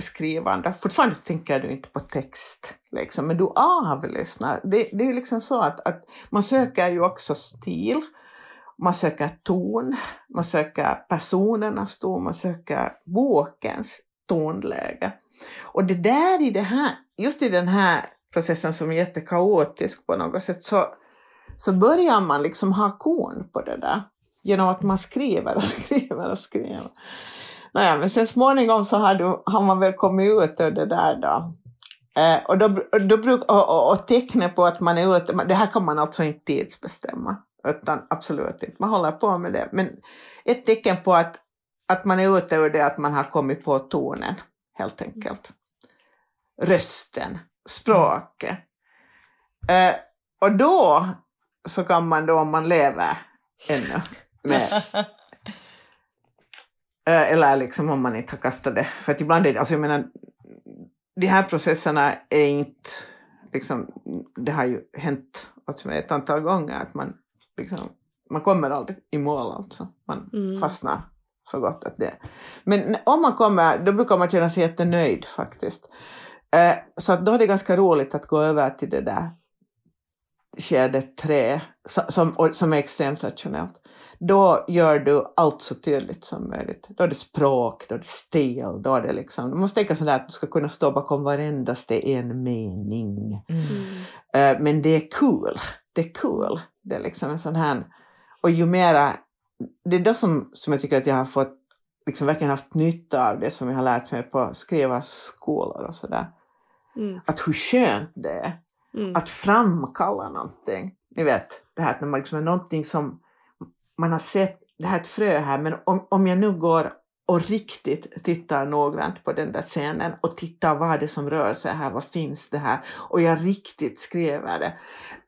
skrivande. Fortfarande tänker du inte på text, liksom, men du avlyssnar. Det, det är ju liksom så att, att man söker ju också stil, man söker ton, man söker personernas ton, man söker bokens tonläge. Och det där i det här, just i den här processen som är jättekaotisk på något sätt, så, så börjar man liksom ha kon på det där genom att man skriver och skriver och skriver. Naja, men sen småningom så har, du, har man väl kommit ut ur det där då. Eh, och, då, då bruk, och, och, och tecknet på att man är ute, det här kan man alltså inte tidsbestämma. Utan absolut inte, man håller på med det. Men ett tecken på att, att man är ute ur det att man har kommit på tonen, helt enkelt. Rösten, språket. Eh, och då så kan man då, om man lever ännu, med Eh, eller liksom om man inte har kastat det. För att ibland är det, alltså jag menar, de här processerna är inte, liksom, det har ju hänt åt mig ett antal gånger att man, liksom, man kommer aldrig i mål alltså. Man mm. fastnar för gott att det. Men om man kommer, då brukar man känna sig jättenöjd faktiskt. Eh, så att då är det ganska roligt att gå över till det där skedet tre, som, som är extremt rationellt då gör du allt så tydligt som möjligt. Då är det språk, då är det stil, då är det liksom, du måste tänka sådär att du ska kunna stå bakom varendaste en mening. Mm. Uh, men det är kul, det är kul. Det är liksom en sån här, och ju mera, det är det som, som jag tycker att jag har fått, liksom verkligen haft nytta av det som jag har lärt mig på skrivarskolor och sådär. Mm. Att hur skönt det är mm. att framkalla någonting. Ni vet, det här när man liksom är någonting som man har sett det här är ett frö här, men om, om jag nu går och riktigt tittar noggrant på den där scenen och tittar vad det är som rör sig här, vad finns det här? Och jag riktigt skriver det.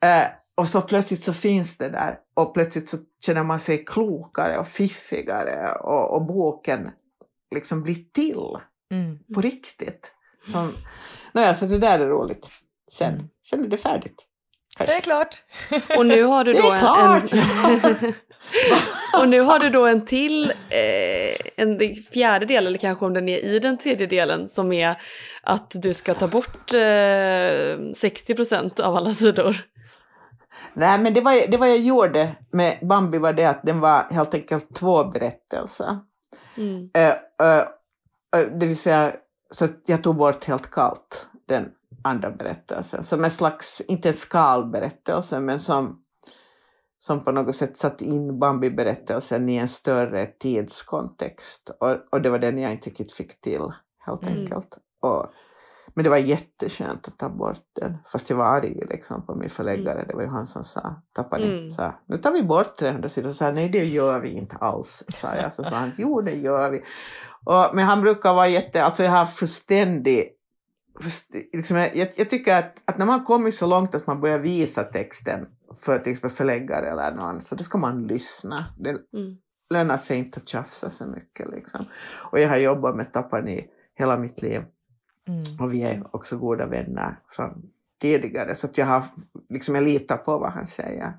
Uh, och så plötsligt så finns det där och plötsligt så känner man sig klokare och fiffigare och, och boken liksom blir till mm. på riktigt. Som, naja, så det där är roligt. Sen, mm. sen är det färdigt. Kanske. Det är klart. Och nu har du då det är klart! En... och nu har du då en till, eh, en fjärde del, eller kanske om den är i den tredje delen, som är att du ska ta bort eh, 60 procent av alla sidor. Nej, men det var, det var jag gjorde med Bambi var det att den var helt enkelt två berättelser. Mm. Uh, uh, det vill säga, så jag tog bort helt kallt den andra berättelsen. Som en slags, inte en skalberättelse, men som som på något sätt satt in Bambi-berättelsen i en större tidskontext. Och, och det var den jag inte riktigt fick till, helt mm. enkelt. Och, Men det var jätteskönt att ta bort den. Fast jag var arg liksom, på min förläggare. Mm. Det var ju han som sa, tappade mm. sa, nu tar vi bort 300 sidor. Så sa nej det gör vi inte alls. Sa jag. Så sa han, jo det gör vi. Och, men han brukar vara jätte, alltså jag har fullständig Liksom jag, jag, tycker att, att när man kommit så långt att man börjar visa texten för till exempel förläggare eller någon, så då ska man lyssna. Det mm. lönar sig inte att tjafsa så mycket. Liksom. Och jag har jobbat med Tapani hela mitt liv. Mm. Och vi är också goda vänner från tidigare, så att jag, har, liksom, jag litar på vad han säger.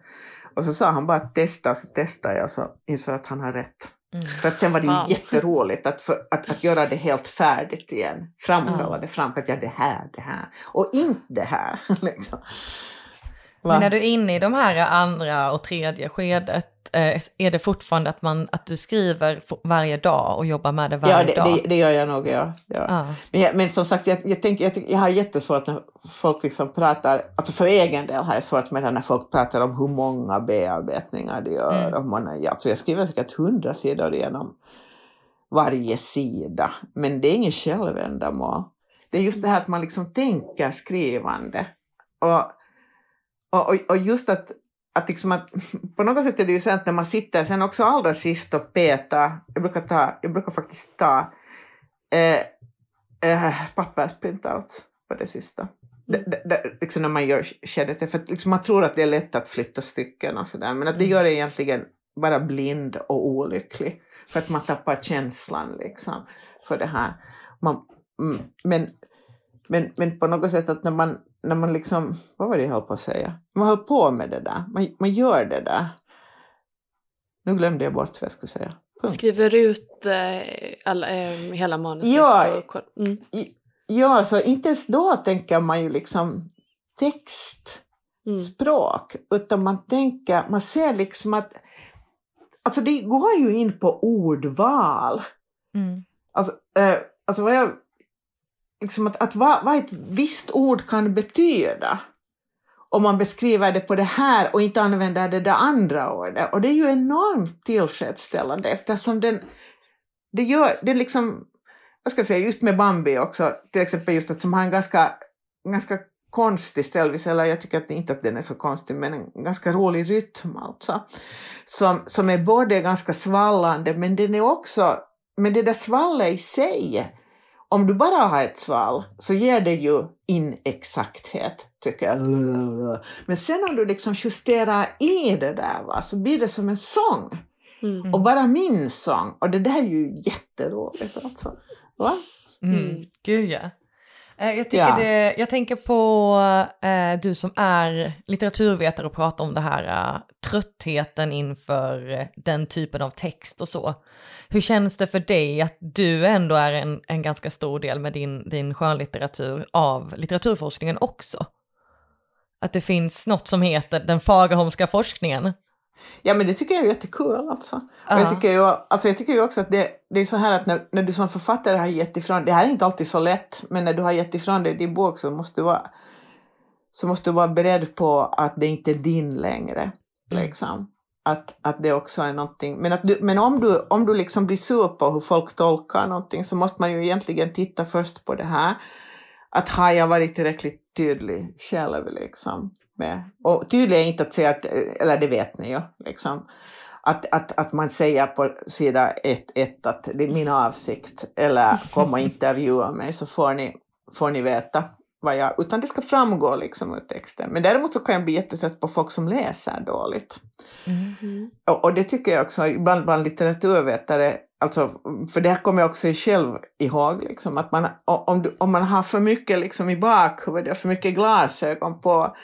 Och så sa han bara testa, och så testade jag och så insåg att han har rätt. Mm. För att sen var det ju wow. jätteroligt att, för, att, att göra det helt färdigt igen. Framhålla mm. det fram, att ja, det här, det här och inte det här. liksom. Men när du är inne i de här andra och tredje skedet, är det fortfarande att, man, att du skriver varje dag och jobbar med det varje ja, det, dag? Det, det gör jag nog, ja. ja. Ah. Men, jag, men, som sagt, jag, jag, tänker, jag, jag har jättesvårt när folk liksom pratar, alltså för egen del har jag svårt med det när folk pratar om hur många bearbetningar de gör. Mm. Och man, alltså jag skriver säkert hundra sidor igenom varje sida, men det är inget självändamål. Det är just det här att man liksom tänker skrivande. Och, och, och just att, att, liksom att på något sätt är det ju sant när man sitter sen också allra sist och petar, jag brukar, ta, jag brukar faktiskt ta eh, eh, pappersprintouts på det sista. Mm. Det, det, liksom när man gör skedet, för att liksom man tror att det är lätt att flytta stycken och sådär, men att det mm. gör det egentligen bara blind och olycklig. För att man tappar känslan liksom för det här. Man, mm, men, men, men på något sätt att när man när man liksom, vad var det jag höll på att säga? Man höll på med det där, man, man gör det där. Nu glömde jag bort vad jag skulle säga. Punkt. Skriver ut eh, alla, eh, hela manuset? Ja, och, mm. ja, så inte ens då tänker man ju liksom text, mm. språk, utan man tänker, man ser liksom att Alltså det går ju in på ordval. Mm. Alltså, eh, alltså vad jag liksom att, att vad, vad ett visst ord kan betyda om man beskriver det på det här och inte använder det där andra ordet. Och det är ju enormt tillfredsställande eftersom den, det gör, det liksom, vad ska jag säga, just med Bambi också, till exempel just att som har en ganska, ganska konstig ställvis, eller jag tycker att inte att den är så konstig, men en ganska rolig rytm alltså. Som, som är både ganska svallande, men den är också, men det där svallet i sig om du bara har ett sval så ger det ju inexakthet, tycker jag. Men sen om du liksom justerar i det där va, så blir det som en sång. Mm. Och bara min sång. Och det där är ju jätteroligt alltså. Va? Mm. mm. Gud ja. Eh, jag, ja. det, jag tänker på eh, du som är litteraturvetare och pratar om det här uh, tröttheten inför uh, den typen av text och så. Hur känns det för dig att du ändå är en, en ganska stor del med din, din skönlitteratur av litteraturforskningen också? Att det finns något som heter den Fagerholmska forskningen. Ja men det tycker jag är jättekul alltså. Uh -huh. jag, tycker ju, alltså jag tycker ju också att det, det är så här att när, när du som författare har gett ifrån, det här är inte alltid så lätt, men när du har gett ifrån dig din bok så måste du vara, så måste du vara beredd på att det inte är din längre. Mm. Liksom. Att, att det också är någonting, men, att du, men om du, om du liksom blir sur på hur folk tolkar någonting så måste man ju egentligen titta först på det här. Att har jag varit tillräckligt tydlig själv liksom? Med. Och tydligt är inte att säga att, eller det vet ni ju, liksom, att, att, att man säger på sida 1.1 att det är min avsikt, eller kom och intervjua mig så får ni, får ni veta vad jag, utan det ska framgå liksom ur texten. Men däremot så kan jag bli jättetrött på folk som läser dåligt. Mm. Och, och, det tycker jag också, ibland bland litteraturvetare, alltså, för det här kommer jag också själv ihåg, liksom, att man, om, du, om man har för mycket liksom i bakhuvudet, för mycket glasögon på,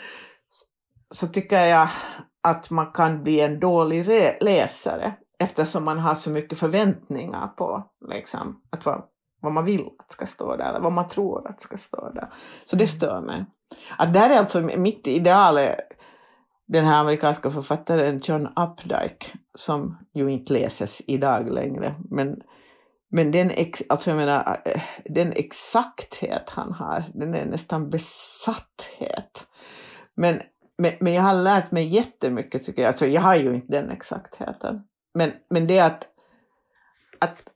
så tycker jag att man kan bli en dålig läsare eftersom man har så mycket förväntningar på liksom, att vad, vad man vill att ska stå där, eller vad man tror att ska stå där. Så det stör mig. Att där är alltså mitt ideal den här amerikanska författaren John Updike som ju inte läses idag längre. Men, men den, ex, alltså jag menar, eh, den exakthet han har, den är nästan besatthet. Men men, men jag har lärt mig jättemycket tycker jag. Alltså jag har ju inte den exaktheten. Men, men det att, att,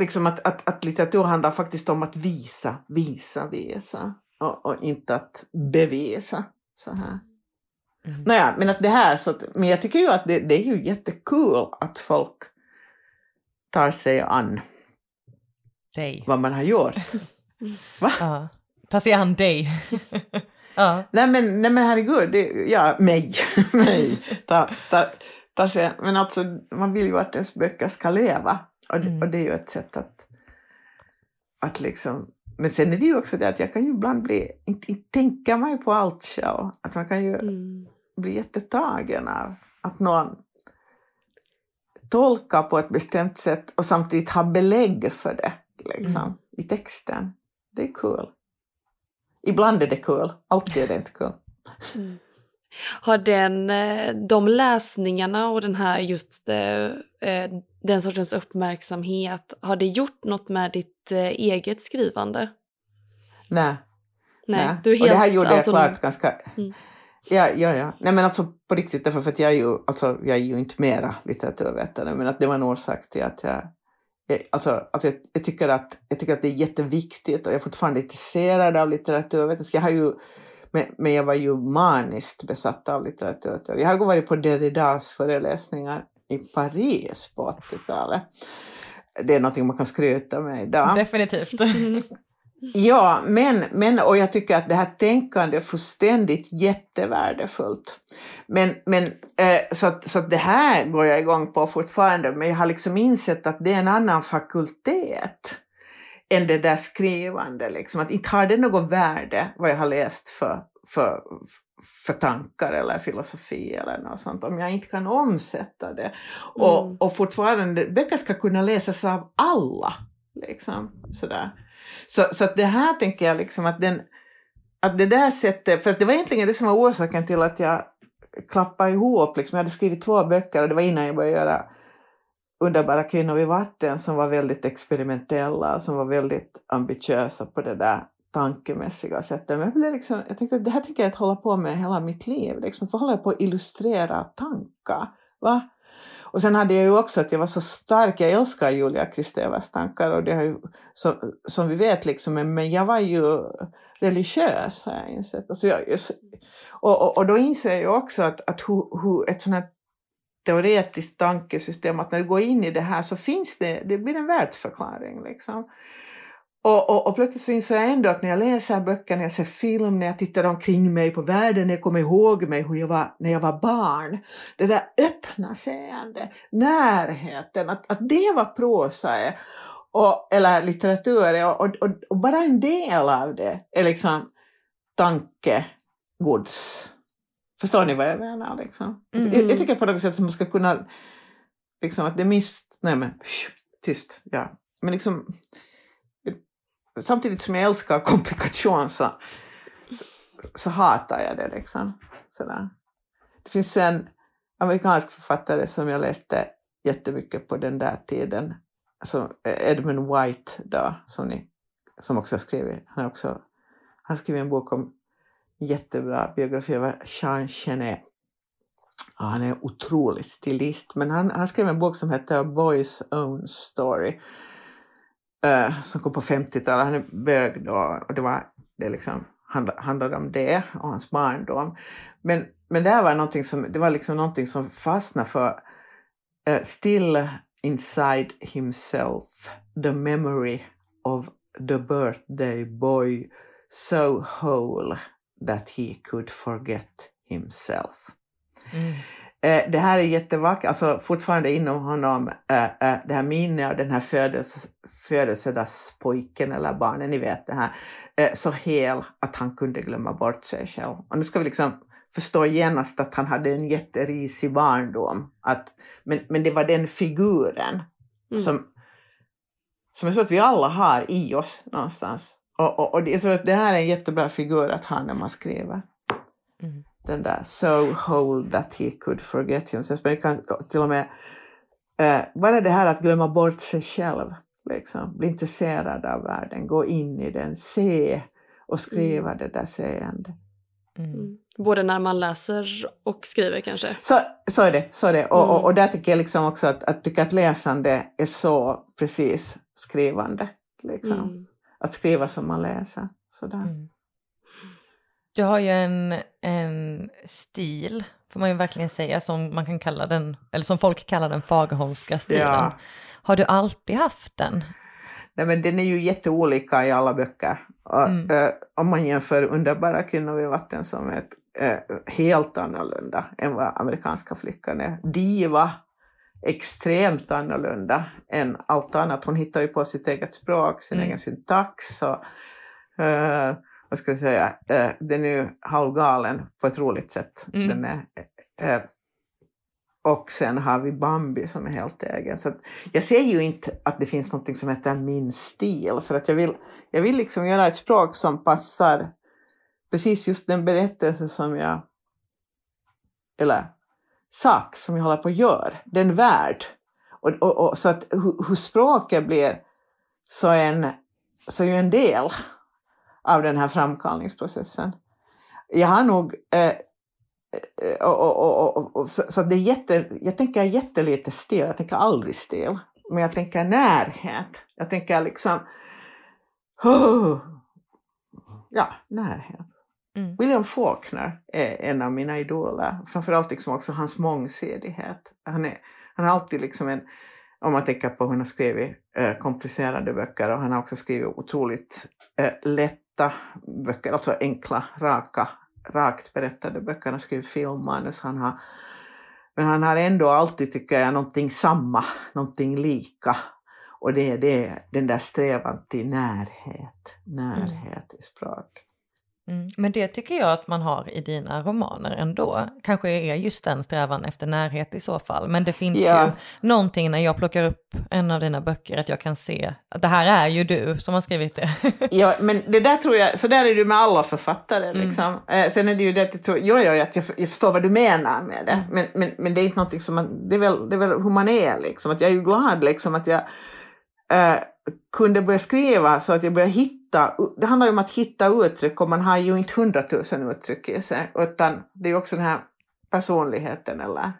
liksom att, att, att litteratur handlar faktiskt om att visa, visa, visa och, och inte att bevisa så här. Mm. Naja, men att det här så att, men jag tycker ju att det, det är ju jättekul att folk tar sig an dig. vad man har gjort. Va? Ja. Ta sig an dig. ja. nej, men, nej men herregud, det, ja, mig. mig. Ta, ta, ta sig, men alltså, man vill ju att ens böcker ska leva. Och, mm. och det är ju ett sätt att, att liksom... Men sen är det ju också det att jag kan ju ibland bli, inte, inte tänka mig på allt själv. Att man kan ju mm. bli jättetagen av att någon tolkar på ett bestämt sätt och samtidigt ha belägg för det liksom, mm. i texten. Det är kul. Cool. Ibland är det kul, alltid är det inte kul. Mm. Har den, eh, de läsningarna och den här just eh, eh, den sortens uppmärksamhet, har det gjort något med ditt eget skrivande? Nej. Nej, Nej. du är helt Och det här gjorde jag klart ganska... Mm. Ja, ja, ja. Nej men alltså på riktigt, därför för att jag är ju, alltså, jag är ju inte mera litteraturvetare, men att det var en orsak till att jag Alltså, alltså jag, jag, tycker att, jag tycker att det är jätteviktigt och jag är fortfarande intresserad av litteraturvetenskap. Jag har ju men, men jag var ju maniskt besatt av litteratur. Jag har varit på Derridas föreläsningar i Paris på 80-talet. Det är någonting man kan skryta med idag. Definitivt. Ja, men, men och jag tycker att det här tänkandet är fullständigt jättevärdefullt. Men, men, eh, så, att, så att det här går jag igång på fortfarande, men jag har liksom insett att det är en annan fakultet än det där skrivande. Liksom. Att inte har det något värde vad jag har läst för, för, för tankar eller filosofi eller något sånt om jag inte kan omsätta det. Mm. Och, och fortfarande, böcker ska kunna läsas av alla. Liksom, sådär. Så, så att det här tänker jag liksom att den att det där sättet, för att det var egentligen det som var orsaken till att jag klappade ihop, liksom. jag hade skrivit två böcker och det var innan jag började göra underbara kvinnor vid vatten som var väldigt experimentella, som var väldigt ambitiösa på det där tankemässiga sättet. Men jag, liksom, jag tänkte att det här tänker jag inte hålla på med hela mitt liv. Liksom, för håller jag på att illustrera tankar. Va? Och sen hade jag ju också att jag var så stark, jag älskar Julia Kristevas tankar och det har ju, som, som vi vet, liksom, men jag var ju religiös har jag insett. Alltså jag, och, och, och, då inser jag också att, att hur, hur ett sånt här teoretiskt tankesystem, att när du går in i det här så finns det, det blir en världsförklaring. Liksom. Och, och, och plötsligt så inser jag ändå att när jag läser böcker, när jag ser film, när jag tittar omkring mig på världen, när jag kommer ihåg mig hur jag var när jag var barn, det där öppna seende, närheten, att, att det var prosa är, och, eller litteratur är, och, och, och, bara en del av det är liksom tankegods. Förstår ni vad jag menar? Liksom? Mm. Jag, jag, tycker på något sätt att man ska kunna, liksom att det minst, nej men, tyst, ja. Men liksom, samtidigt som jag älskar komplikation så, så, så hatar jag det. Liksom. Sådär. Det finns en amerikansk författare som jag läste jättemycket på den där tiden, alltså Edmund White då, som, ni, som också har skrivit, han har också han skrivit en bok om jättebra biografi av Jean Genet. Han är en otrolig stilist, men han, han skrev en bok som heter A Boys Own Story Eh, som kom på 50-talet. Han är bög då och det, var, det liksom, handlade om det och hans barndom. Men, men det var någonting som, det var liksom någonting som fastnade för uh, Still inside himself the memory of the birthday boy so whole that he could forget himself. Mm. Eh, det här är jättevackert, alltså fortfarande inom honom, eh, eh, det här minnet av den här födelse, födelsedagspojken eller barnen, ni vet det här, så hel att han kunde glömma bort sig själv. Och nu ska vi liksom förstå genast att han hade en jätterisig barndom. Att, men, men det var den figuren mm. som, som jag tror att vi alla har i oss någonstans. Och, och, och jag tror att det här är en jättebra figur att ha när man skriver. Mm den där so whole that he could forget himself. Men kan till och med eh, bara det här att glömma bort sig själv, liksom. bli intresserad av världen, gå in i den, se och skriva mm. det där seendet. Mm. mm. Både när man läser och skriver kanske? Så, så är det. Så är det. Och, mm. och, och där tycker jag liksom också att, att, tycka att läsande är så precis skrivande. Liksom. Mm. Att skriva som man läser. Sådär. Mm. Du har ju en, en stil, får man ju verkligen säga, som man kan kalla den, eller som folk kallar den Fagerholmska stilen. Ja. Har du alltid haft den? Nej men den är ju jätteolika i alla böcker. Mm. Uh, om man jämför Underbara kvinnor vid vatten som är ett, uh, helt annorlunda än vad amerikanska flickan är. Diva, extremt annorlunda än allt annat. Hon hittar ju på sitt eget språk, sin mm. egen syntax. Och, uh, vad ska jag säga, uh, den är ju halvgalen på ett roligt sätt. Mm. Den är, uh, och sen har vi Bambi som är helt egen. Så jag ser ju inte att det finns något som heter min stil, för att jag vill, jag vill liksom göra ett språk som passar precis just den berättelse som jag, eller sak som jag håller på att göra, den värld. Och, och, och, så att hur, hur språket blir så en, så är en del av den här framkallningsprocessen. Jag har nog eh, eh och, och, och, och, så, så det är jätte, jag tänker jättelite stil, jag tänker aldrig stil. Men jag tänker närhet. Jag tänker liksom... Oh, ja, närhet. Mm. William Faulkner är en av mina idoler. Framförallt liksom också hans mångsidighet. Han, är, han har alltid liksom en, om man tänker på hur han har skrivit eh, komplicerade böcker och han har också skrivit otroligt eh, lätta böcker, alltså enkla, raka, rakt berättade böcker. Han har skrivit filmmanus, han har, men han har ändå alltid, tycker jag, någonting samma, någonting lika. Och det är det, den där strävan till närhet, närhet mm. i språk. Mm. Men det tycker jag att man har i dina romaner ändå. Kanske är just den strävan efter närhet i så fall. Men det finns ja. ju någonting när jag plockar upp en av dina böcker att jag kan se att det här är ju du som har skrivit det. ja, men det där tror jag, så där är det med alla författare. Mm. Liksom. Mm. Sen är det ju det att jag tror, att jag, jag förstår vad du menar med det. Mm. Men, men, men det är inte någonting som man, det är väl, det är väl hur man är liksom. Att jag är ju glad liksom att jag eh, kunde börja skriva så att jag började hitta, det handlar ju om att hitta uttryck och man har ju inte hundratusen uttryck i sig utan det är också den här personligheten eller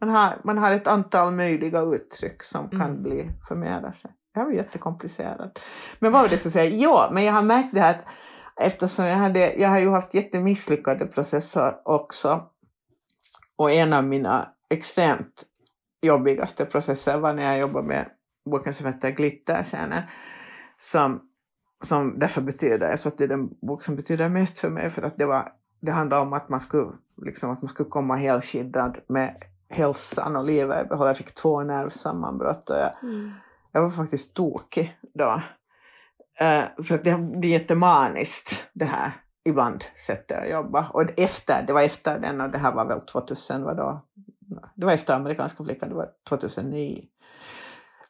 man har, man har ett antal möjliga uttryck som mm. kan bli förmera sig. Det här var jättekomplicerat. Men vad var det som säger? Ja, men jag har märkt det här att eftersom jag, hade, jag har ju haft jättemisslyckade processer också och en av mina extremt jobbigaste processer var när jag jobbade med boken som heter Glitterscener. Som, som därför betyder, jag tror att det är den bok som betyder mest för mig för att det, var, det handlar om att man skulle, liksom, att man skulle komma helskyddad med hälsan och livet i behåll. Jag fick två nervsammanbrott och jag, mm. jag var faktiskt tokig då. Uh, för att det blir jättemaniskt det här ibland sättet att jobba. Och efter, det var efter den och det här var väl 2000, vad då? Det var efter amerikanska flickan, det var 2009.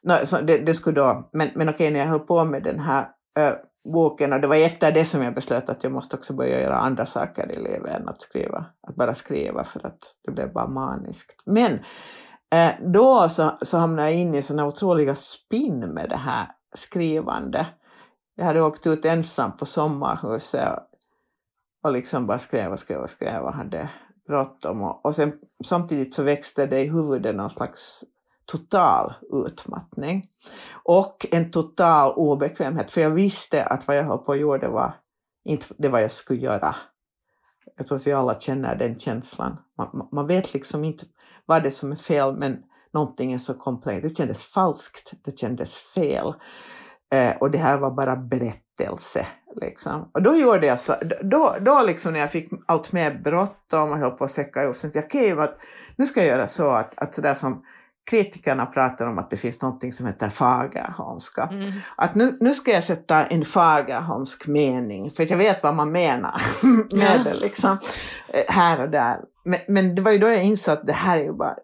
No, så det, det skulle då, men, men okej, när jag höll på med den här äh, boken, och det var efter det som jag beslöt att jag måste också börja göra andra saker i livet än att skriva, att bara skriva för att det blev bara maniskt. Men äh, då så, så hamnade jag in i sådana otroliga spinn med det här skrivande. Jag hade åkt ut ensam på sommarhuset och, och liksom bara skrev och skrev och skrev och hade bråttom. Och, och sen, samtidigt så växte det i huvudet någon slags total utmattning och en total obekvämhet. För jag visste att vad jag höll på att göra var inte det vad jag skulle göra. Jag tror att vi alla känner den känslan. Man, man vet liksom inte vad det är som är fel men någonting är så komplext. Det kändes falskt, det kändes fel. Eh, och det här var bara berättelse. Liksom. Och då gjorde jag så, då, då liksom när jag fick allt mer bråttom och höll på att säcka ihop, så jag okej, okay, nu ska jag göra så att, att sådär som kritikerna pratar om att det finns något som heter fagerholmska. Mm. Att nu, nu ska jag sätta en fagerholmsk mening, för jag vet vad man menar med ja. det liksom, eh, här och där. Men, men det var ju då jag insåg att det här är ju bara,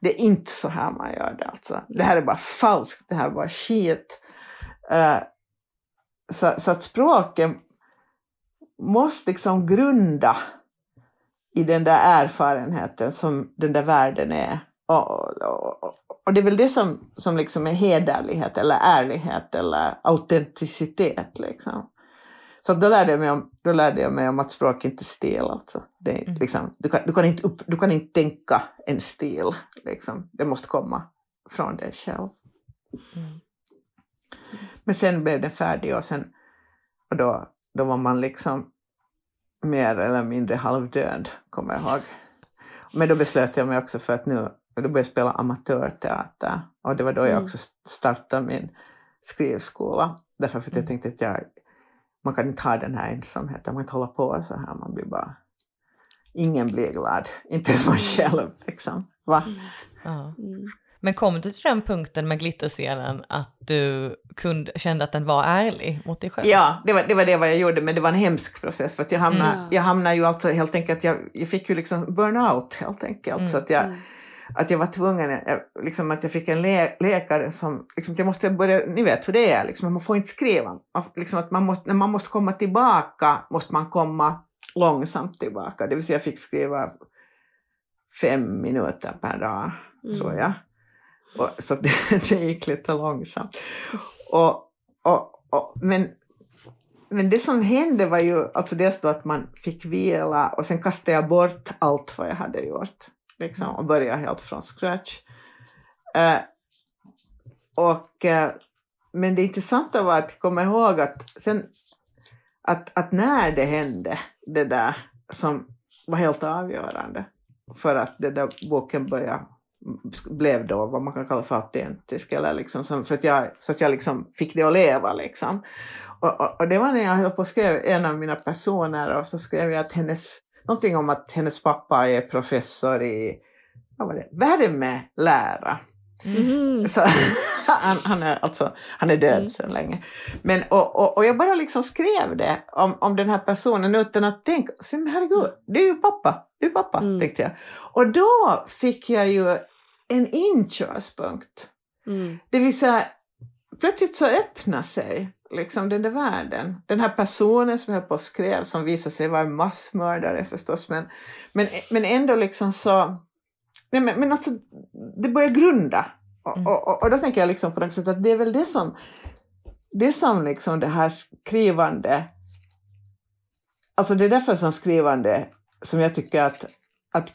det är inte så här man gör det alltså. Det här är bara falskt, det här är bara skit. Uh, så, så att språket måste liksom grunda i den där erfarenheten som den där världen är. Och, och, och, det är väl det som, som liksom är hederlighet eller ärlighet eller autenticitet. Liksom. Så då lärde, jag mig om, då lärde jag mig om att språk inte är stil. Alltså. Det mm. liksom, du, kan, du, kan inte upp, du kan inte tänka en stil. Liksom. Det måste komma från dig själv. Mm. Men sen blev det färdig och sen och då, då var man liksom mer eller mindre halvdöd, kommer jag ihåg. Men då beslöt jag mig också för att nu, då började jag spela amatörteater och det var då jag Mm. också startade min skrivskola. Därför att jag Mm. tänkte att jag, man kan inte ha den här ensamheten, man kan inte hålla på så här, man blir bara, ingen blir glad, inte ens man själv liksom. Va? Ja. Mm. Men kom du till den punkten med glitterscenen att du kunde, kände att den var ärlig mot dig själv? Ja, det var, det var det vad jag gjorde, men det var en hemsk process för att jag hamnade, Mm. jag hamnade ju alltså helt enkelt, jag, jag fick ju liksom burnout helt enkelt. Mm. Så att jag, Mm. Att jag var tvungen, jag, liksom att jag fick en lä läkare som, liksom, jag måste börja, ni vet hur det är, liksom, man får inte skriva. Man, liksom att man måste, när man måste komma tillbaka måste man komma långsamt tillbaka. Det vill säga jag fick skriva fem minuter per dag, Mm. tror jag. Och, så det, det gick lite långsamt. Och, och, och, men, men det som hände var ju alltså dels då att man fick vila och sen kastade jag bort allt vad jag hade gjort. Liksom, och började helt från scratch. Eh, och, eh, men det intressanta var att komma ihåg att, sen, att, att när det hände, det där som var helt avgörande för att den där boken började blev då vad man kan kalla för autentisk. Eller liksom som, för att jag, så att jag liksom fick det att leva. Liksom. Och, och, och det var när jag höll på och skrev en av mina personer och så skrev jag att hennes, någonting om att hennes pappa är professor i vad var det, värmelära. Mhm. Så, han, han, är, alltså, han är död Mm. sedan länge. Men, och, och, och jag bara liksom skrev det om, om den här personen utan att tänka, men herregud, det är ju pappa, det är pappa, Mm. tänkte jag. Och då fick jag ju en inkörspunkt. Mm. Det vill säga, plötsligt så öppnar sig liksom den där världen. Den här personen som jag på skrev, som visade sig vara en massmördare förstås, men, men, men ändå liksom så... Nej, men, men alltså, det börjar grunda. Och, Mm. och, och, och då tänker jag liksom på något sätt att det är väl det som, det som liksom det här skrivande, alltså det är därför som skrivande, som jag tycker att, att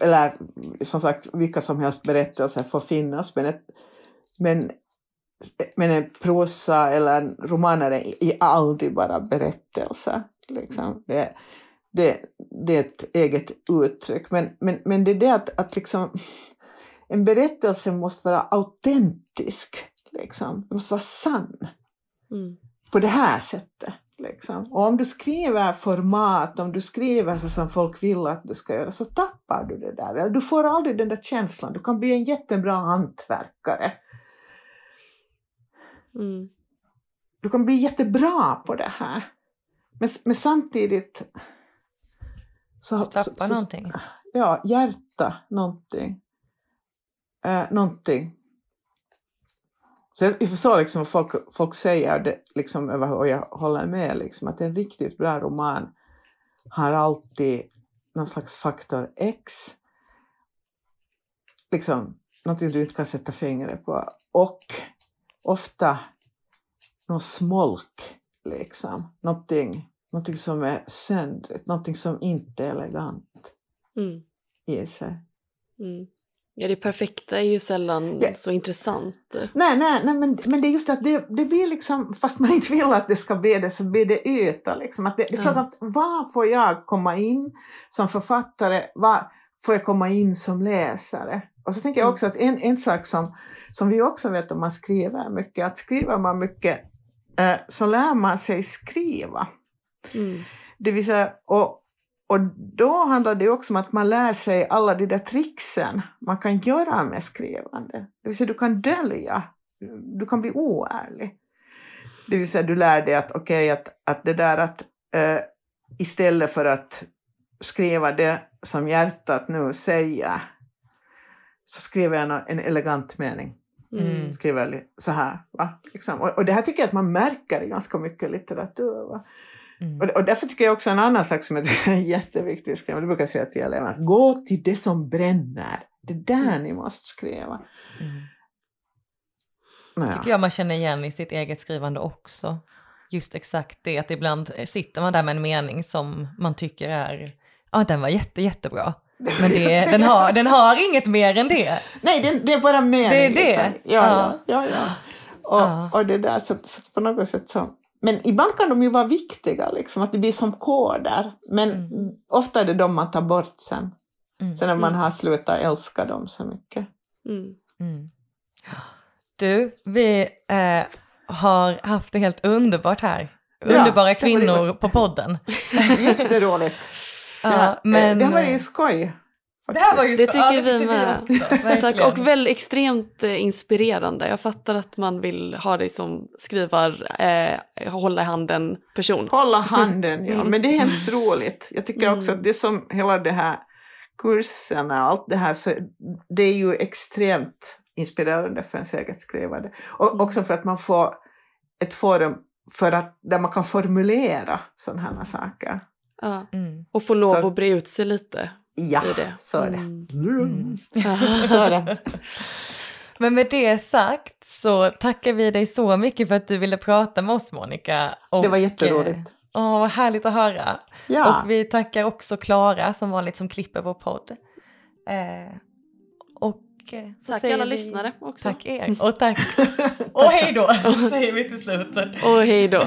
eller som sagt, vilka som helst berättelser får finnas, men, ett, men, men en prosa eller en roman är aldrig bara berättelser. Liksom. Det, det, det är ett eget uttryck, men, men, men det är det att, att liksom, en berättelse måste vara autentisk. Liksom. Den måste vara sann Mm. på det här sättet. Liksom. Och om du skriver format, om du skriver så som folk vill att du ska göra, så tappar du det där. Du får aldrig den där känslan. Du kan bli en jättebra hantverkare. Mm. Du kan bli jättebra på det här. Men, men samtidigt... Så, Tappa någonting. Ja, hjärta, någonting. Eh, någonting. Så jag, jag förstår liksom vad folk, folk säger det, liksom, och jag håller med liksom, att en riktigt bra roman har alltid någon slags faktor X. Liksom, någonting du inte kan sätta fingret på. Och ofta någon smolk, liksom. Någonting, någonting som är söndrigt, någonting som inte är elegant Mm. i sig. Mm. Ja, det perfekta är ju sällan Ja. så intressant. Nej, nej, nej men, men det är just att det, det blir liksom, fast man inte vill att det ska bli det, så blir det yta. Liksom. Att det, det är Ja. frågan om var får jag komma in som författare, var får jag komma in som läsare? Och så tänker jag Mm. också att en, en sak som, som vi också vet om man skriver mycket, att skriver man mycket eh, så lär man sig skriva. Mm. Det vill säga, och, och då handlar det också om att man lär sig alla de där tricksen man kan göra med skrivande. Det vill säga du kan dölja, du kan bli oärlig. Det vill säga du lär dig att okej, att, att det där att eh, istället för att skriva det som hjärtat nu säger så skriver jag en, en elegant mening. Mm. Skriver så här. Va? Liksom. Och, och det här tycker jag att man märker i ganska mycket litteratur. Va? Mm. Och, och därför tycker jag också en annan sak som jag tycker är jätteviktig skriva, det brukar jag säga till eleverna, att gå till det som bränner. Det är där ni måste skriva. Mm. Ja. tycker jag man känner igen i sitt eget skrivande också. Just exakt det, att ibland sitter man där med en mening som man tycker är, ja den var jätte, jättebra. Men det, den, har, den har inget mer än det. Nej, det, det är bara mening. Det är det? Liksom. Ja, ja, Ja. ja. ja. Och, Ja. och det där, så, så på något sätt så. Men ibland kan de ju vara viktiga, liksom, att det blir som koder. Men Mm. ofta är det de man tar bort sen. Mm. Sen när man Mm. har slutat älska dem så mycket. Mm. Mm. Du, vi eh, har haft det helt underbart här. Ja, det Underbara har kvinnor på podden. Jätteroligt. Ja, men, det har varit skoj. det här var ju Det tycker ja, vi tyckte med. också, Tack, verkligen. och väldigt extremt eh, inspirerande. Jag fattar att man vill ha dig som skrivar, eh, hålla handen person. Hålla handen, ja. Mm. Men det är hemskt roligt. Jag tycker Mm. också att det är som hela det här kurserna och allt det här, så det är ju extremt inspirerande för ens eget skrivande. Och Mm. också för att man får ett forum för att, där man kan formulera sådana här saker. Ja. Mm. Och få lov Så- att bre ut sig lite Ja, i det. så är det. Mm. Mm. Så är det. Men med det sagt så tackar vi dig så mycket för att du ville prata med oss Monica. Och, Det var jätteroligt. eh, Åh, vad härligt att höra. Ja, Och vi tackar också Klara som vanligt som klipper vår podd. Eh, och eh, så Tack säger alla vi, lyssnare också. Tack er och tack. och hej då säger vi till slut. Och hej då.